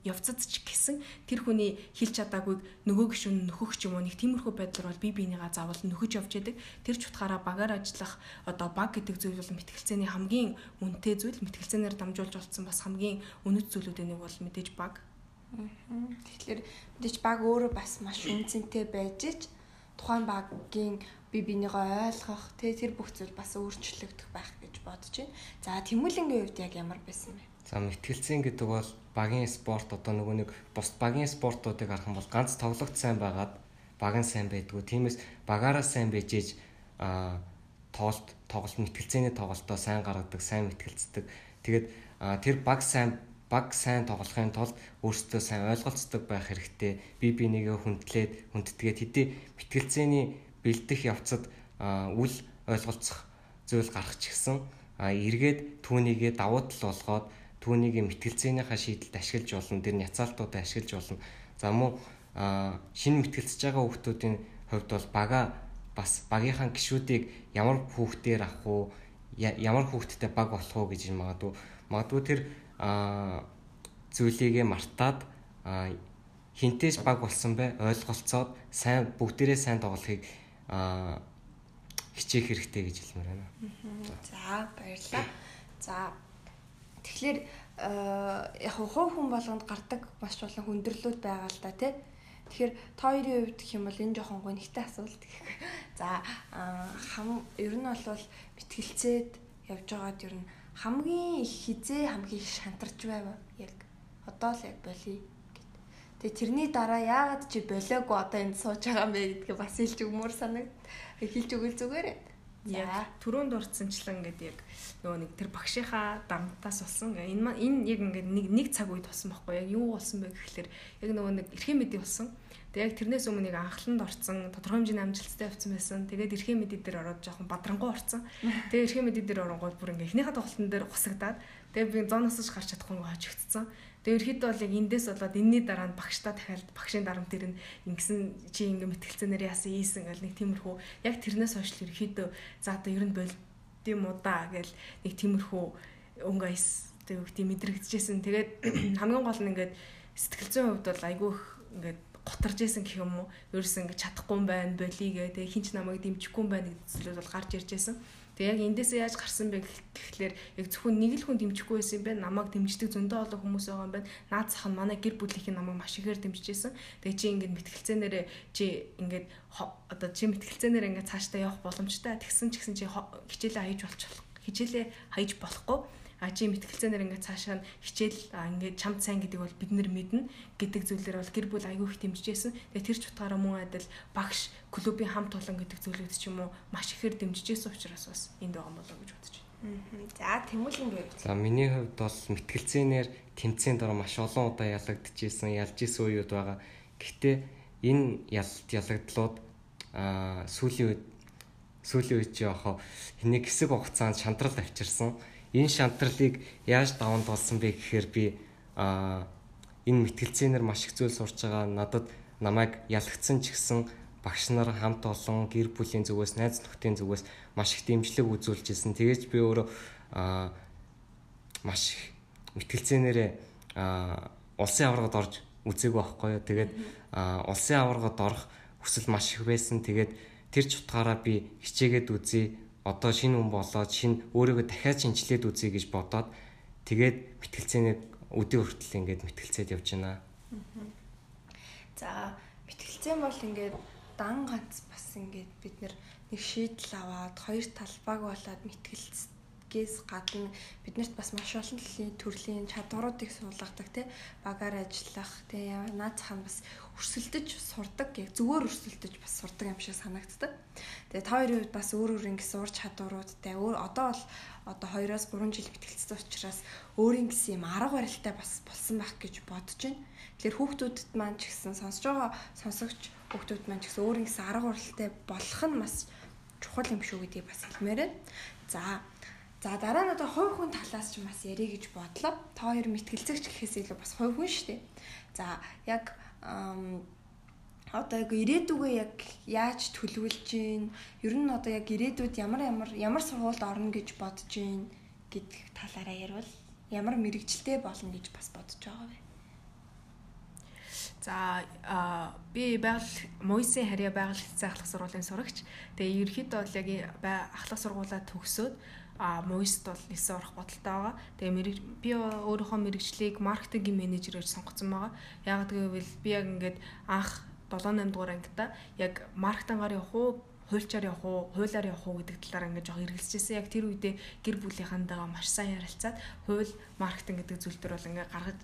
явцад ч гэсэн тэр хүний хэлж чадаагүйг нөгөө гишүүн нөхөх ч юм уу нэг тиймэрхүү байдлаар бол би бинийгаа заавал нөхөж явж яадаг. Тэр ч утгаараа багаар ажиллах одоо баг гэдэг зүйл бол мэтгэлцээний хамгийн үнэтэй зүйл. Мэтгэлцээнээр дамжуулж олцсон бас хамгийн үнэт зүйлүүдийн нэг бол мэдээж баг. Тэгэхээр мэдээж баг өөрөө бас маш үнцэнтэй байж ич тухайн багийн би бинийгаа ойлгох тэр бүх зүйл бас өөрчлөгдөх байх гэж бодож байна. За Тэмүүлэнгийн хувьд яг ямар байсан бэ? За мэтгэлцэн гэдэг бол багийн спорт одоо нөгөө нэг бус багийн спортуудыг харах юм бол ганц тоглогч сайн байгаад баг нь сайн байдгүй. Тиймээс багаараа сайн байжээж а тоглолт тоглолт мэтгэлцээний тоглолтоо сайн гаргадаг, сайн мэтгэлцдэг. Тэгээд тэр баг сайн баг сайн тоглохын тулд өөрсдөө сайн ойлголцдог байх хэрэгтэй. Би бинийгээ хүндлээд хүндэтгээд хэдий мэтгэлцээний бэлдэх явцад үл ойлголцох зүйл гарах ч гэсэн эргээд түүнийгээ давуу тал болгоод түүнийг мэтгэлцээнийхаа шийдэлд ашиглаж болно. Тэр няцаалтуудад ашиглаж болно. За мөн шинэ мэтгэлцэж байгаа хүүхдүүдийн хувьд бол бага бас багийнхаа гişүүдийг ямар хүүхдээр авах уу ямар хүүхдтэй баг болох уу гэж магадгүй магадгүй тэр зүйлийгэ мартаад хинтээс баг болсон бай ойлголцоод сайн бүгдээрээ сайн тоглохыг хичээх хэрэгтэй гэж хэлмээр байна. За баярлалаа. За Тэгэхээр яг хувь хүн болгонд гардаг маш олон хүндрэлүүд байгаа л да тий. Тэгэхээр та хоёрын хувьд гэх юм бол энэ жоохон гонхтой асуулт гэх. За хам ер нь бол мэтгэлцээд явж байгаад ер нь хамгийн их хизээ хамгийн их шантарч байв яг одоо л яг болий гэд. Тэгээ тэрний дараа яагаад чи болоогүй одоо энд сууж байгаа юм бэ гэдгээ бас хэлж өгмөр санагд хэлж өгөл зүгээр. За түрүүнд дурдсанчлан ингээд яг нөгөө нэг тэр багшийнхаа дарамтаас болсон. Энэ энэ яг ингээд нэг нэг цаг үед болсон байхгүй яг юу болсон бэ гэхэлэр яг нөгөө нэг эрхийн мэдээ болсон. Тэгээ яг тэрнээс өмнө нэг анхланд орцсон, тодорхой хэмжээний амжилттай явцсан байсан. Тэгээд эрхийн мэдээ дээр ороод жоохон бадрангуй орцсон. Тэгээ эрхийн мэдээ дээр оронгууд бүр ингээд эхнийхээ тоглолтын дээр хусагдаад тэгээ би зоноос ч гарч чадахгүй хожигдсон. Тэгээ ерөөхдөө бол яг эндээс болоод энэний дараа нь багштай дахиад багшийн дарамт дээр нь ингэсэн чи ингэ мэтгэлцэнээр яасан ийсэн гэл нэг тиймэрхүү яг тэрнээс хойш л ерөөхдөө за одоо ер нь болд юм уу да гэл нэг тиймэрхүү өнгө айс тэг үгти мэдрэгдэжсэн. Тэгээд хамгийн гол нь ингээд сэтгэл зүйн хувьд бол айгүй их ингээд готарж исэн гэх юм уу. Ерөөс ингээд чадахгүй юм байна, болигээ. Тэгээ хинч намайг дэмжихгүй юм байна гэдэг зүйлүүд бол гарч ирж исэн. Тэгээ яг эндээсээ яаж гарсан бэ гэхлээр яг зөвхөн нэг л хүн дэмжихгүй байсан юм байна. Намайг дэмждэг зөндөө олон хүмүүс байгаа юм байна. Наад зах нь манай гэр бүлийнх нь намайг маш ихээр дэмжижсэн. Тэгээ чи ингээд мэтгэлцээнээрээ чи ингээд одоо чи мэтгэлцээнээр ингээд цаашдаа явах боломжтой. Тэгсэн ч гэсэн чи хичээлээ хайж болчих хичээлээ хайж болохгүй а чи мэтгэлцээнээр ингээд цаашаа хичээл ингээд чамд сайн гэдэг бол бид нар мэднэ гэдэг зүйлээр бол гэр бүл аягүй их дэмжижсэн. Тэгээ тэр ч утгаараа мөн адил багш клубийн хамт олон гэдэг зүйлүүд ч юм уу маш ихээр дэмжижсэн учраас бас энд байгаа болоо гэж бодож байна. За Тэмүүлийн гэв. За миний хувьд бол мэтгэлцээнээр тэмцээнд дараа маш олон удаа ялагдчихсэн, ялж исэн үеуд байгаа. Гэхдээ энэ ялт ялагдлууд аа сүүлийн үед сүүлийн үед яахаа хэнийг хэсэг хугацаанд шантрал авчирсан энэ шантралыг яаж даван туулсан бэ гэхээр би а энэ мэтгэлцээнээр маш их зүйл сурч байгаа надад намайг ялгцсан ч гэсэн багш нар хамт олон гэр бүлийн зүгээс найз нөхдийн зүгээс маш их дэмжлэг үзүүлж ирсэн. Тэгээж би өөрөө а маш их мэтгэлцээнээрээ а улсын аваргад орж үзээгүй байхгүй юу. Тэгээд а улсын аваргад орох хүсэл маш их байсан. Тэгээд тэр ч утгаараа би хичээгээд үзье одоо шинэ хүн болоод шинэ өөрийгөө дахиад шинжилээд үзье гэж бодоод тэгээд мэтгэлцээний өдөө хүртэл ингээд мэтгэлцээд явж байна. За мэтгэлцэн бол ингээд дан ганц бас ингээд бид нэг шийдэл аваад хоёр талбайг болоод мэтгэлц гээс гадна биднэрт бас маш олон төрлийн чадваруудыг суулгадаг тий багаар ажиллах тий наацхан бас өрсөлдөж сурдаг яг зүгээр өрсөлдөж бас сурдаг юм шиг санагддаг. Тэгээ та хоёрын хувьд бас өөр өөр ингэсэн ур чадваруудтай өөр одоо бол одоо 2-оос 3 жил бэтгэлцсэн учраас өөрийн гэсэн юм арга барилтай бас болсон байх гэж бодож байна. Тэгэхээр хүүхдүүдэд маань ч гэсэн сонсож байгаа сонсогч хүүхдүүд маань ч гэсэн өөрийн гэсэн арга барилтай болох нь бас чухал юм шүү гэдгийг бас хэлмээр байна. За За дараа нь одоо хувь хүн талаас ч бас ярих гэж бодлоо. Та хоёр мэтгэлцэгч гэхээс илүү бас хувь хүн шүү дээ. За яг одоо яг ирээдүгөө яг яаж төлөвлөж гин ер нь одоо яг ирээдүйд ямар ямар ямар сургуульд орно гэж бодож гин гэдэг талаараа ярил ямар мэрэгчлээ болно гэж бас бодож байгаа вэ? За би байгаль Мойсын харьяа байгаль хэвцээ ахлах сургуулийн сурагч. Тэгээ ерөөхдөө бол яг ахлах сургуулаа төгсөөд а Moist бол нисэн орох бодолтой байгаа. Тэгээ би өөрийнхөө мэрэгчлийг маркетингийн менежерээр сонгоцсон байгаа. Яг гэвэл би яг ингээд анх 7 8 дугаар ангита яг маркетингаар явах уу хуульчаар явах уу, хуулиар явах уу гэдэг талаар ингээд жоох эргэлзэжсэн. Яг тэр үедээ гэр бүлийнхэнтэйгээ маш сайн ярилцаад хууль, маркетинг гэдэг зүйл төр бол ингээд гаргаж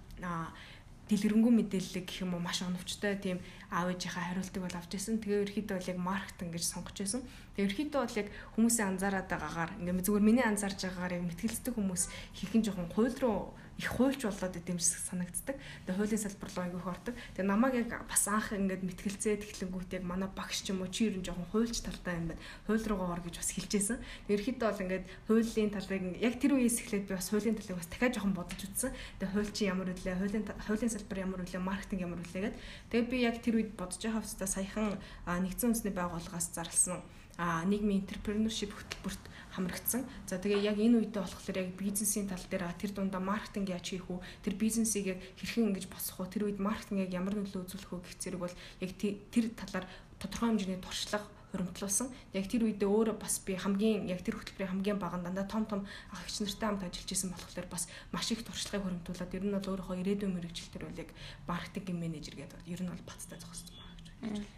дэлгэрэнгүй мэдээлэл гэх юм уу маш оновчтой тийм аав ээжийнхээ хариултыг бол авч ирсэн. Тэгээ ерөөхдөө бол яг маркетинг гэж сонгож байсан. Тэгээ ерөөхдөө бол яг хүмүүсийн анзаараад байгаагаар ингээм зүгээр миний анзаарж байгаагаар яг мэтгэлцдэг хүмүүс хэрхэн жоохон хууль руу их хуульч болоод идэм шиг санагддаг. Тэгээ хуулийн салбар руу айгүйх ордог. Тэгээ намайг яг бас анх ингээд мэтгэлцээ тэглэнгүүт яг манай багш ч юм уу чи ер нь жоохон хуульч талтай юм байна. Хууль руугаа ор гэж бас хэлжсэн. Тэгээ ерөөхдөө бол ингээд хуулийн талыг яг тэр үеэс эхлээд би бас хуулийн талыг бас дахиад жоохон бодож үзсэн. Тэгээ хууль чи ямар үлээ, хуулийн хуулийн салбар ямар үлээ, маркетинг ямар үлээ гэдэг. Тэгээ би яг тэр үед бодож байгаа хэвчээ саяхан нэгдсэн үндэсний байгууллагаас зарласан а нийгмийн entrepreneurship хөтөлбөрт хамрагдсан. За тэгээ яг энэ үедээ болохоор яг бизнесийн тал дээр тэр дундаа маркетинг яаж хийх үү? Тэр бизнесийг яг хэрхэн ингэж босгох уу? Тэр үед маркетинг яг ямар нөлөө үзүүлэх үү гэх зэрэг бол яг тэр талаар тодорхой хэмжээний туршлага хуримтлуулсан. Яг тэр үедээ өөрөө бас би хамгийн яг тэр хөтөлбөрийн хамгийн бага дандаа том том ах эгч нартай хамт ажиллаж исэн болохоор бас маш их туршлагыг хуримтлуулад ер нь бол өөрийнхөө ирээдүйн мэрэгчлэл төр бол яг маркетинг менежер гэдэг ер нь бол бацтай зогссон байна гэж.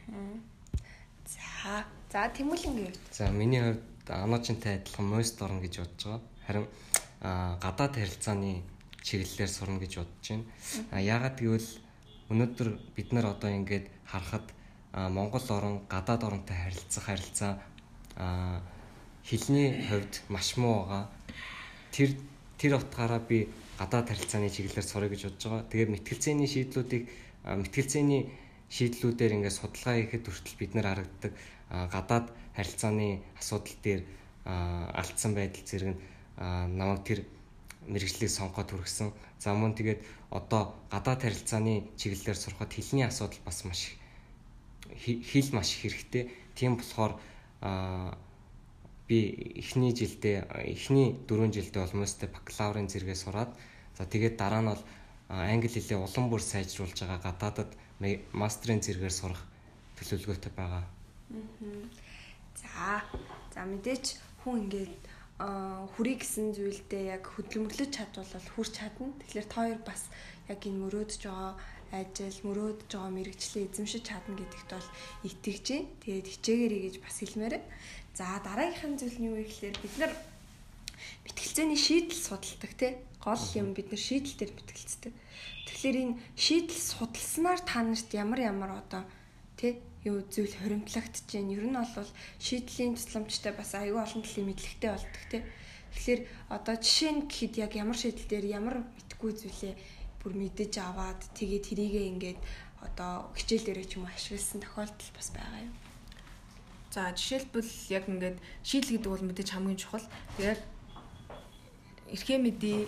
За. За Тэмүүлийн хувьд. За миний хувьд Аножинтай адилхан мост орно гэж бодож байгаа. Харин гадаад харилцааны чиглэлээр сурна гэж бодож байна. А яагаад гэвэл өнөөдөр бид нар одоо ингээд харахад Монгол орн гадаад оронтой харилцах харилцаа хилний хувьд маш муу байгаа. Тэр тэр утгаараа би гадаад харилцааны чиглэлээр сурах гэж бодож байгаа. Тэгээд мэтгэлцээний шийдлүүдийг мэтгэлцээний шийдлүүдээр ингээд судалгаа хийхэд хүртэл бид нар харагддаг гадаад харилцааны асуудал дээр алдсан байдал зэрэг нь намайг тэр мэрэгжлийг сонгоод хүргэсэн. За мөн тэгээд одоо гадаад харилцааны чиглэлээр сурахад хэлний асуудал бас маш хэл маш хэрэгтэй. Тийм болохоор би эхний жилдээ эхний 4 жилдээ олмостой бакалаврын зэрэгээ сураад за тэгээд дараа нь бол англи хэлээ улам бүр сайжруулж байгаа гадаадад мастрын зэрэгээр сурах төлөвлөгөөтэй байгаа. За. За мэдээч хүн ингээд хүрий гэсэн зүйлдээ яг хөдөлмөрлөж чадвал хүрч чадна. Тэгэхээр та хоёр бас яг энэ мөрөөдж байгаа ажил, мөрөөдж байгаа мэрэгчлээ эзэмшиж чадна гэдэгт бол итгэж байна. Тэгээд хичээгээрэй гэж бас хэлмээр. За дараагийнхын зүйл нь юу вэ гэхээр бид нар мэтгэлцээний шийдэл судалдаг тий гол юм бид нар шийдэл дээр мэтгэлцдэг. Тэгэхээр энэ шийдэл судалснаар та нарт ямар ямар одоо тий юу зүйл хоримтлагдж जैन. Ер нь бол шийдлийн тусламжтай бас аюул олон төрлийн мэдлэгтэй болдог тий. Тэгэхээр одоо жишээ нь гэхэд яг ямар шийдэл дээр ямар мэдгүй зүйлээ бүр мэдэж аваад тэгээ тэрийгээ ингээд одоо хичээл дээрээ ч юм уу ашигласан тохиолдол бас байгаа юм. За жишээлбэл яг ингээд шийдэл гэдэг бол мэдээж хамгийн чухал. Тэгээд эрхээ мэдээ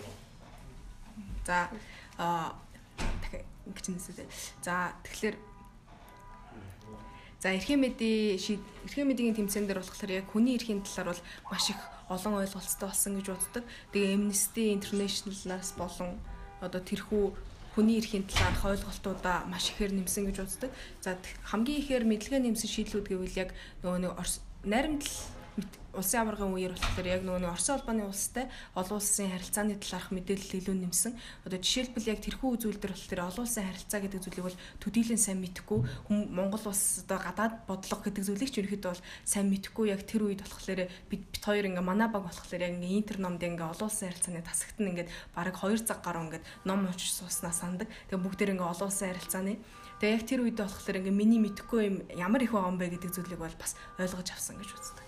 за а дахиад ингэж нэсэ. За тэгэхээр За эрхийн мэдээ эрхийн мэдийн тэмцээн дээр болохоор яг хүний эрхийн талаар бол маш их олон ойлголцтой болсон гэж боддог. Тэгээ Amnesty International-наас болон одоо тэрхүү хүний эрхийн талаарх ойлголтуудаа маш ихээр нэмсэн гэж үздэг. За хамгийн ихээр мэдлэгээ нэмсэн шийдлүүд гэвэл яг нөгөө нэг наримдл улсын аваргын үеэр болохоор яг нөгөө Орос улбаны улстай олон улсын харилцааны талаарх мэдээлэл илүү нэмсэн. Одоо жишээлбэл яг тэрхүү үзүүлэлтэр болохоор олон улсын харилцаа гэдэг зүйлийг бол төдийлэн сайн мэдхгүй Монгол улс одоо гадаад бодлого гэдэг зүйлийг ч ерөөхдөө бол сайн мэдхгүй яг тэр үед болохоор бид бит хоёр ингээ манай баг болохоор яг ингээ интер номд ингээ олон улсын харилцааны тасагт нь ингээ бараг 2 цаг гаруй ингээ ном уншиж сууснаа сандаг. Тэгээ бүгдээр ингээ олон улсын харилцааны Тэгээ яг тэр үед болохоор ингээ миний мэдхгүй юм ямар их байгаа юм бэ гэдэг зүйлийг бол бас ойлгож авсан гэж үздэг.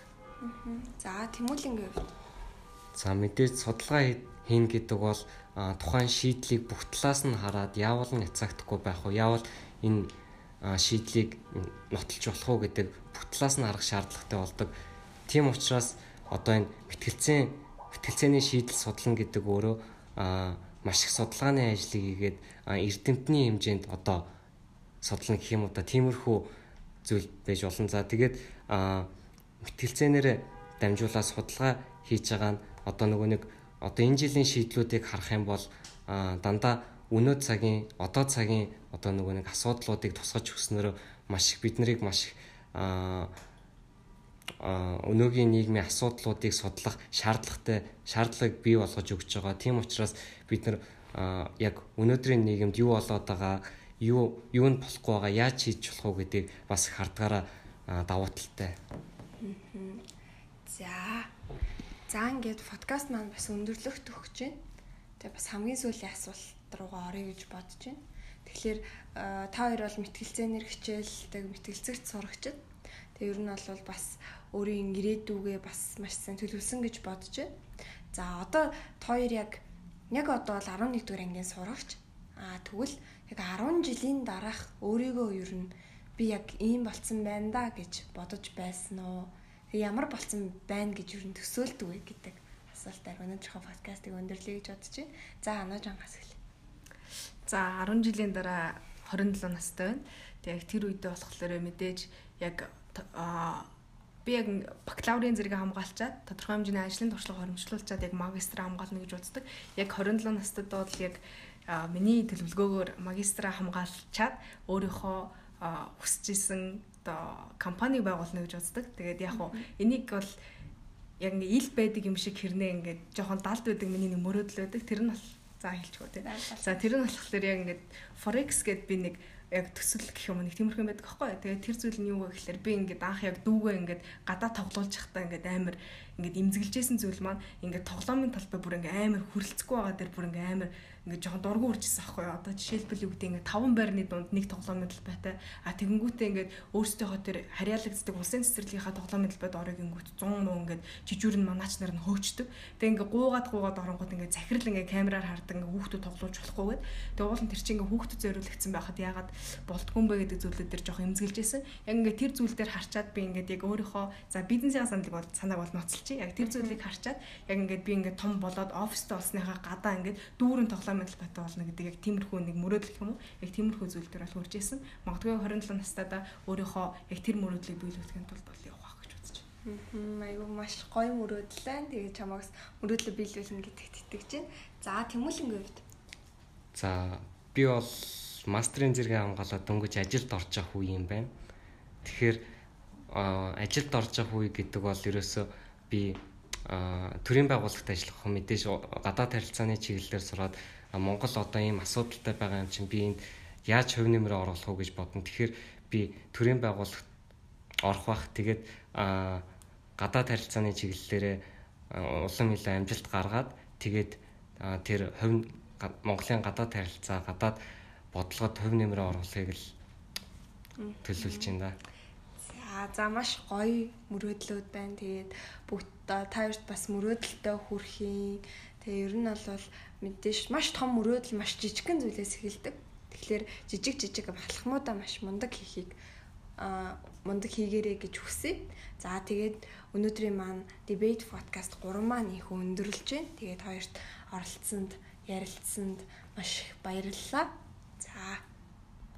За Тэмүүлийн гэв. За мэдээж судалгаа хийн гэдэг бол тухайн шийдлийг бүх талаас нь хараад яавал нь яцагдахгүй байх уу? Яавал энэ шийдлийг нотолж болох уу гэдэг бүх талаас нь харах шаардлагатай болдог. Тийм учраас одоо энэ мэтгэлцээ мэтгэлцээний шийдэл судлан гэдэг өөрөө маш их судалгааны ажлыг хийгээд эрдэмтний хэмжээнд одоо судлан гэх юм уу та тиймэрхүү зүйл байж олон. За тэгээд мэтгэлцээнээр дамжуулаад судалгаа хийж байгаа нь одоо нөгөө нэг одоо энэ жилийн шийдлүүдийг харах юм бол дандаа өнөө цагийн одоо цагийн одоо нөгөө нэг асуудлуудыг тусгаж өгснөөр маш их бид нарыг маш их өнөөгийн нийгмийн асуудлуудыг судлах шаардлагатай шаардлагыг бий болгож өгч байгаа. Тийм учраас бид нар яг өнөөдрийн нийгэмд юу болоод байгаа юу юу нь болохгүй байгаа яаж хийж болох вэ гэдгийг бас хардгаараа давуу талтай. За. За ингээд подкаст маань бас өндөрлөгт өгч байна. Тэгээ бас хамгийн сүүлийн асуулт руугаа орё гэж бодож байна. Тэгэхээр та хоёр бол мэтгэлцээнэр хичээлдэг мэтгэлцэгт сурагчид. Тэгээ ер нь бол бас өөрийн ирээдүгээ бас маш сайн төлөвлөсөн гэж бодож байна. За одоо та хоёр яг яг одоо бол 11 дугаар ангийн сурагч. Аа тэгвэл яг 10 жилийн дараах өөрийгөө ер нь би яг ийм болцсон байна да гэж бодож байсан уу? Ямар болцсон байна гэж нь төсөөлдөг вэ гэдэг асуултаар өнөөдрийнхөө подкастыг өндөрлөе гэж бодож байна. За анаа жангаас эхлэе. За 10 жилийн дараа 27 настай байна. Тэг яг тэр үедээ болохоор мэдээж яг би яг бакалаврын зэрэг хамгаалчаад тодорхой хэмжээний ажлын туршлага хоримжлуулчаад яг магистр хамгаална гэж үздэг. Яг 27 настад бол яг миний төлөвлөгөөгөөр магистра хамгаалчаад өөрийнхөө хүсэж исэн одоо компани байгуулна гэж боддог. Тэгээд яг уу энийг бол яг ингээ ил байдаг юм шиг хэрнээ ингээд жоохон далд байдаг миний нэг мөрөөдөл байдаг. Тэр нь бол за хэлчихв тий. За тэр нь болохоор яг ингээд forex гэд би нэг яг төсөл гэх юм нэг тиймэрхэн байдаг аахгүй. Тэгээд тэр зүйл нь юу вэ гэхээр би ингээд анх яг дүүгээ ингээд гадаа тоглуулж явахдаа ингээд амар ингээд имзэглэжсэн зүйл маань ингээд тоглоомын талбай бүр ингээд амар хүрлцэхгүй байгаа дэр бүр ингээд амар ингээд жоохон дургу үржсэн аахгүй юу. Одоо жишээлбэл юу гэдэг ингээд таван байрны дунд нэг тоглоомын талбайтай а тэгэнгүүтээ ингээд өөрсдийнхөө тэр харьяалагддаг улсын цэцэрлэгийнхаа тоглоомын талбайд орё гингүүт 100 нуу ингээд жижүүр нь манаач нар нь хөөчдөг. Тэгээ ингээд гуугаад гуугаад оронгууд ингээд захирал ингээд камераар хардаг ингээд хүүхдүүд тоглуулж болохгүйгээд тэгээ уулын тэр чинь ингээд хүүхдэд зориулагдсан байхад ягаад болтгүй юм бэ гэдэг зүйлүүд дээр жоохон эмзэглэжсэн. Яг ингээд тэр зүйл дээр харчаад би ингээд яг өөрийнхөө за бизнесийн саналыг бол санааг бол ноцолчих. Яг тэр зүйлийг харчаад яг ингээд би ингээд том болоод оффистай болсныхаа гадаа ингээд дүүрэн тоглоом парламент батаа болно гэдэг яг тиймэрхүү нэг мөрөөдөл юм уу? Яг тиймэрхүү зүйл дээр бол хурж исэн. Магадгүй 27 настайдаа өөрийнхөө яг тэр мөрөөдлийг биелүүлэхэд тулд бол явах гэж үзэж байна. Айгу маш гоё мөрөөдөл байна. Тэгээ чамаагс мөрөөдлөө биелүүлнэ гэдэгт итгэж байна. За Тэмүүлэнгийн хувьд. За би бол мастрын зэрэг хамгаалаад дөнгөж ажилд орж явах үе юм байна. Тэгэхээр ажилд орж явах үе гэдэг бол ерөөсөө би төрийн байгууллагт ажиллах мэдээж гадаад харилцааны чиглэлээр сураад Монгол одоо ийм асуудалтай байгаа юм чинь би энд яаж хөв нэмрээ оруулах уу гэж бодно. Тэгэхээр би төрийн байгууллагт орох бах. Тэгээд гадаад харилцааны чиглэлээрээ улам илүү амжилт гаргаад тэгээд тэр хувь Монголын гадаад харилцаа, гадаад бодлогод хувь нэмрээ оруулахыг л төлөвлөж байна. За за маш гоё мөрөөдлүүд байна. Тэгээд бүгд та хоёрт бас мөрөөдөлтөй хүрхийн. Тэгээ ер нь бол мэдээж маш том мөрөөдөл маш жижигхэн зүйлээс эхэлдэг. Тэгэхээр жижиг жижиг балхмуудаа маш мундаг хийхийг а мундаг хийгэрэй гэж хүсье. За тэгээд өнөөдрийн маань debate podcast 3 маань их өндөрлж байна. Тэгээд хоёрт оролцсонд ярилцсанд маш их баярлалаа. За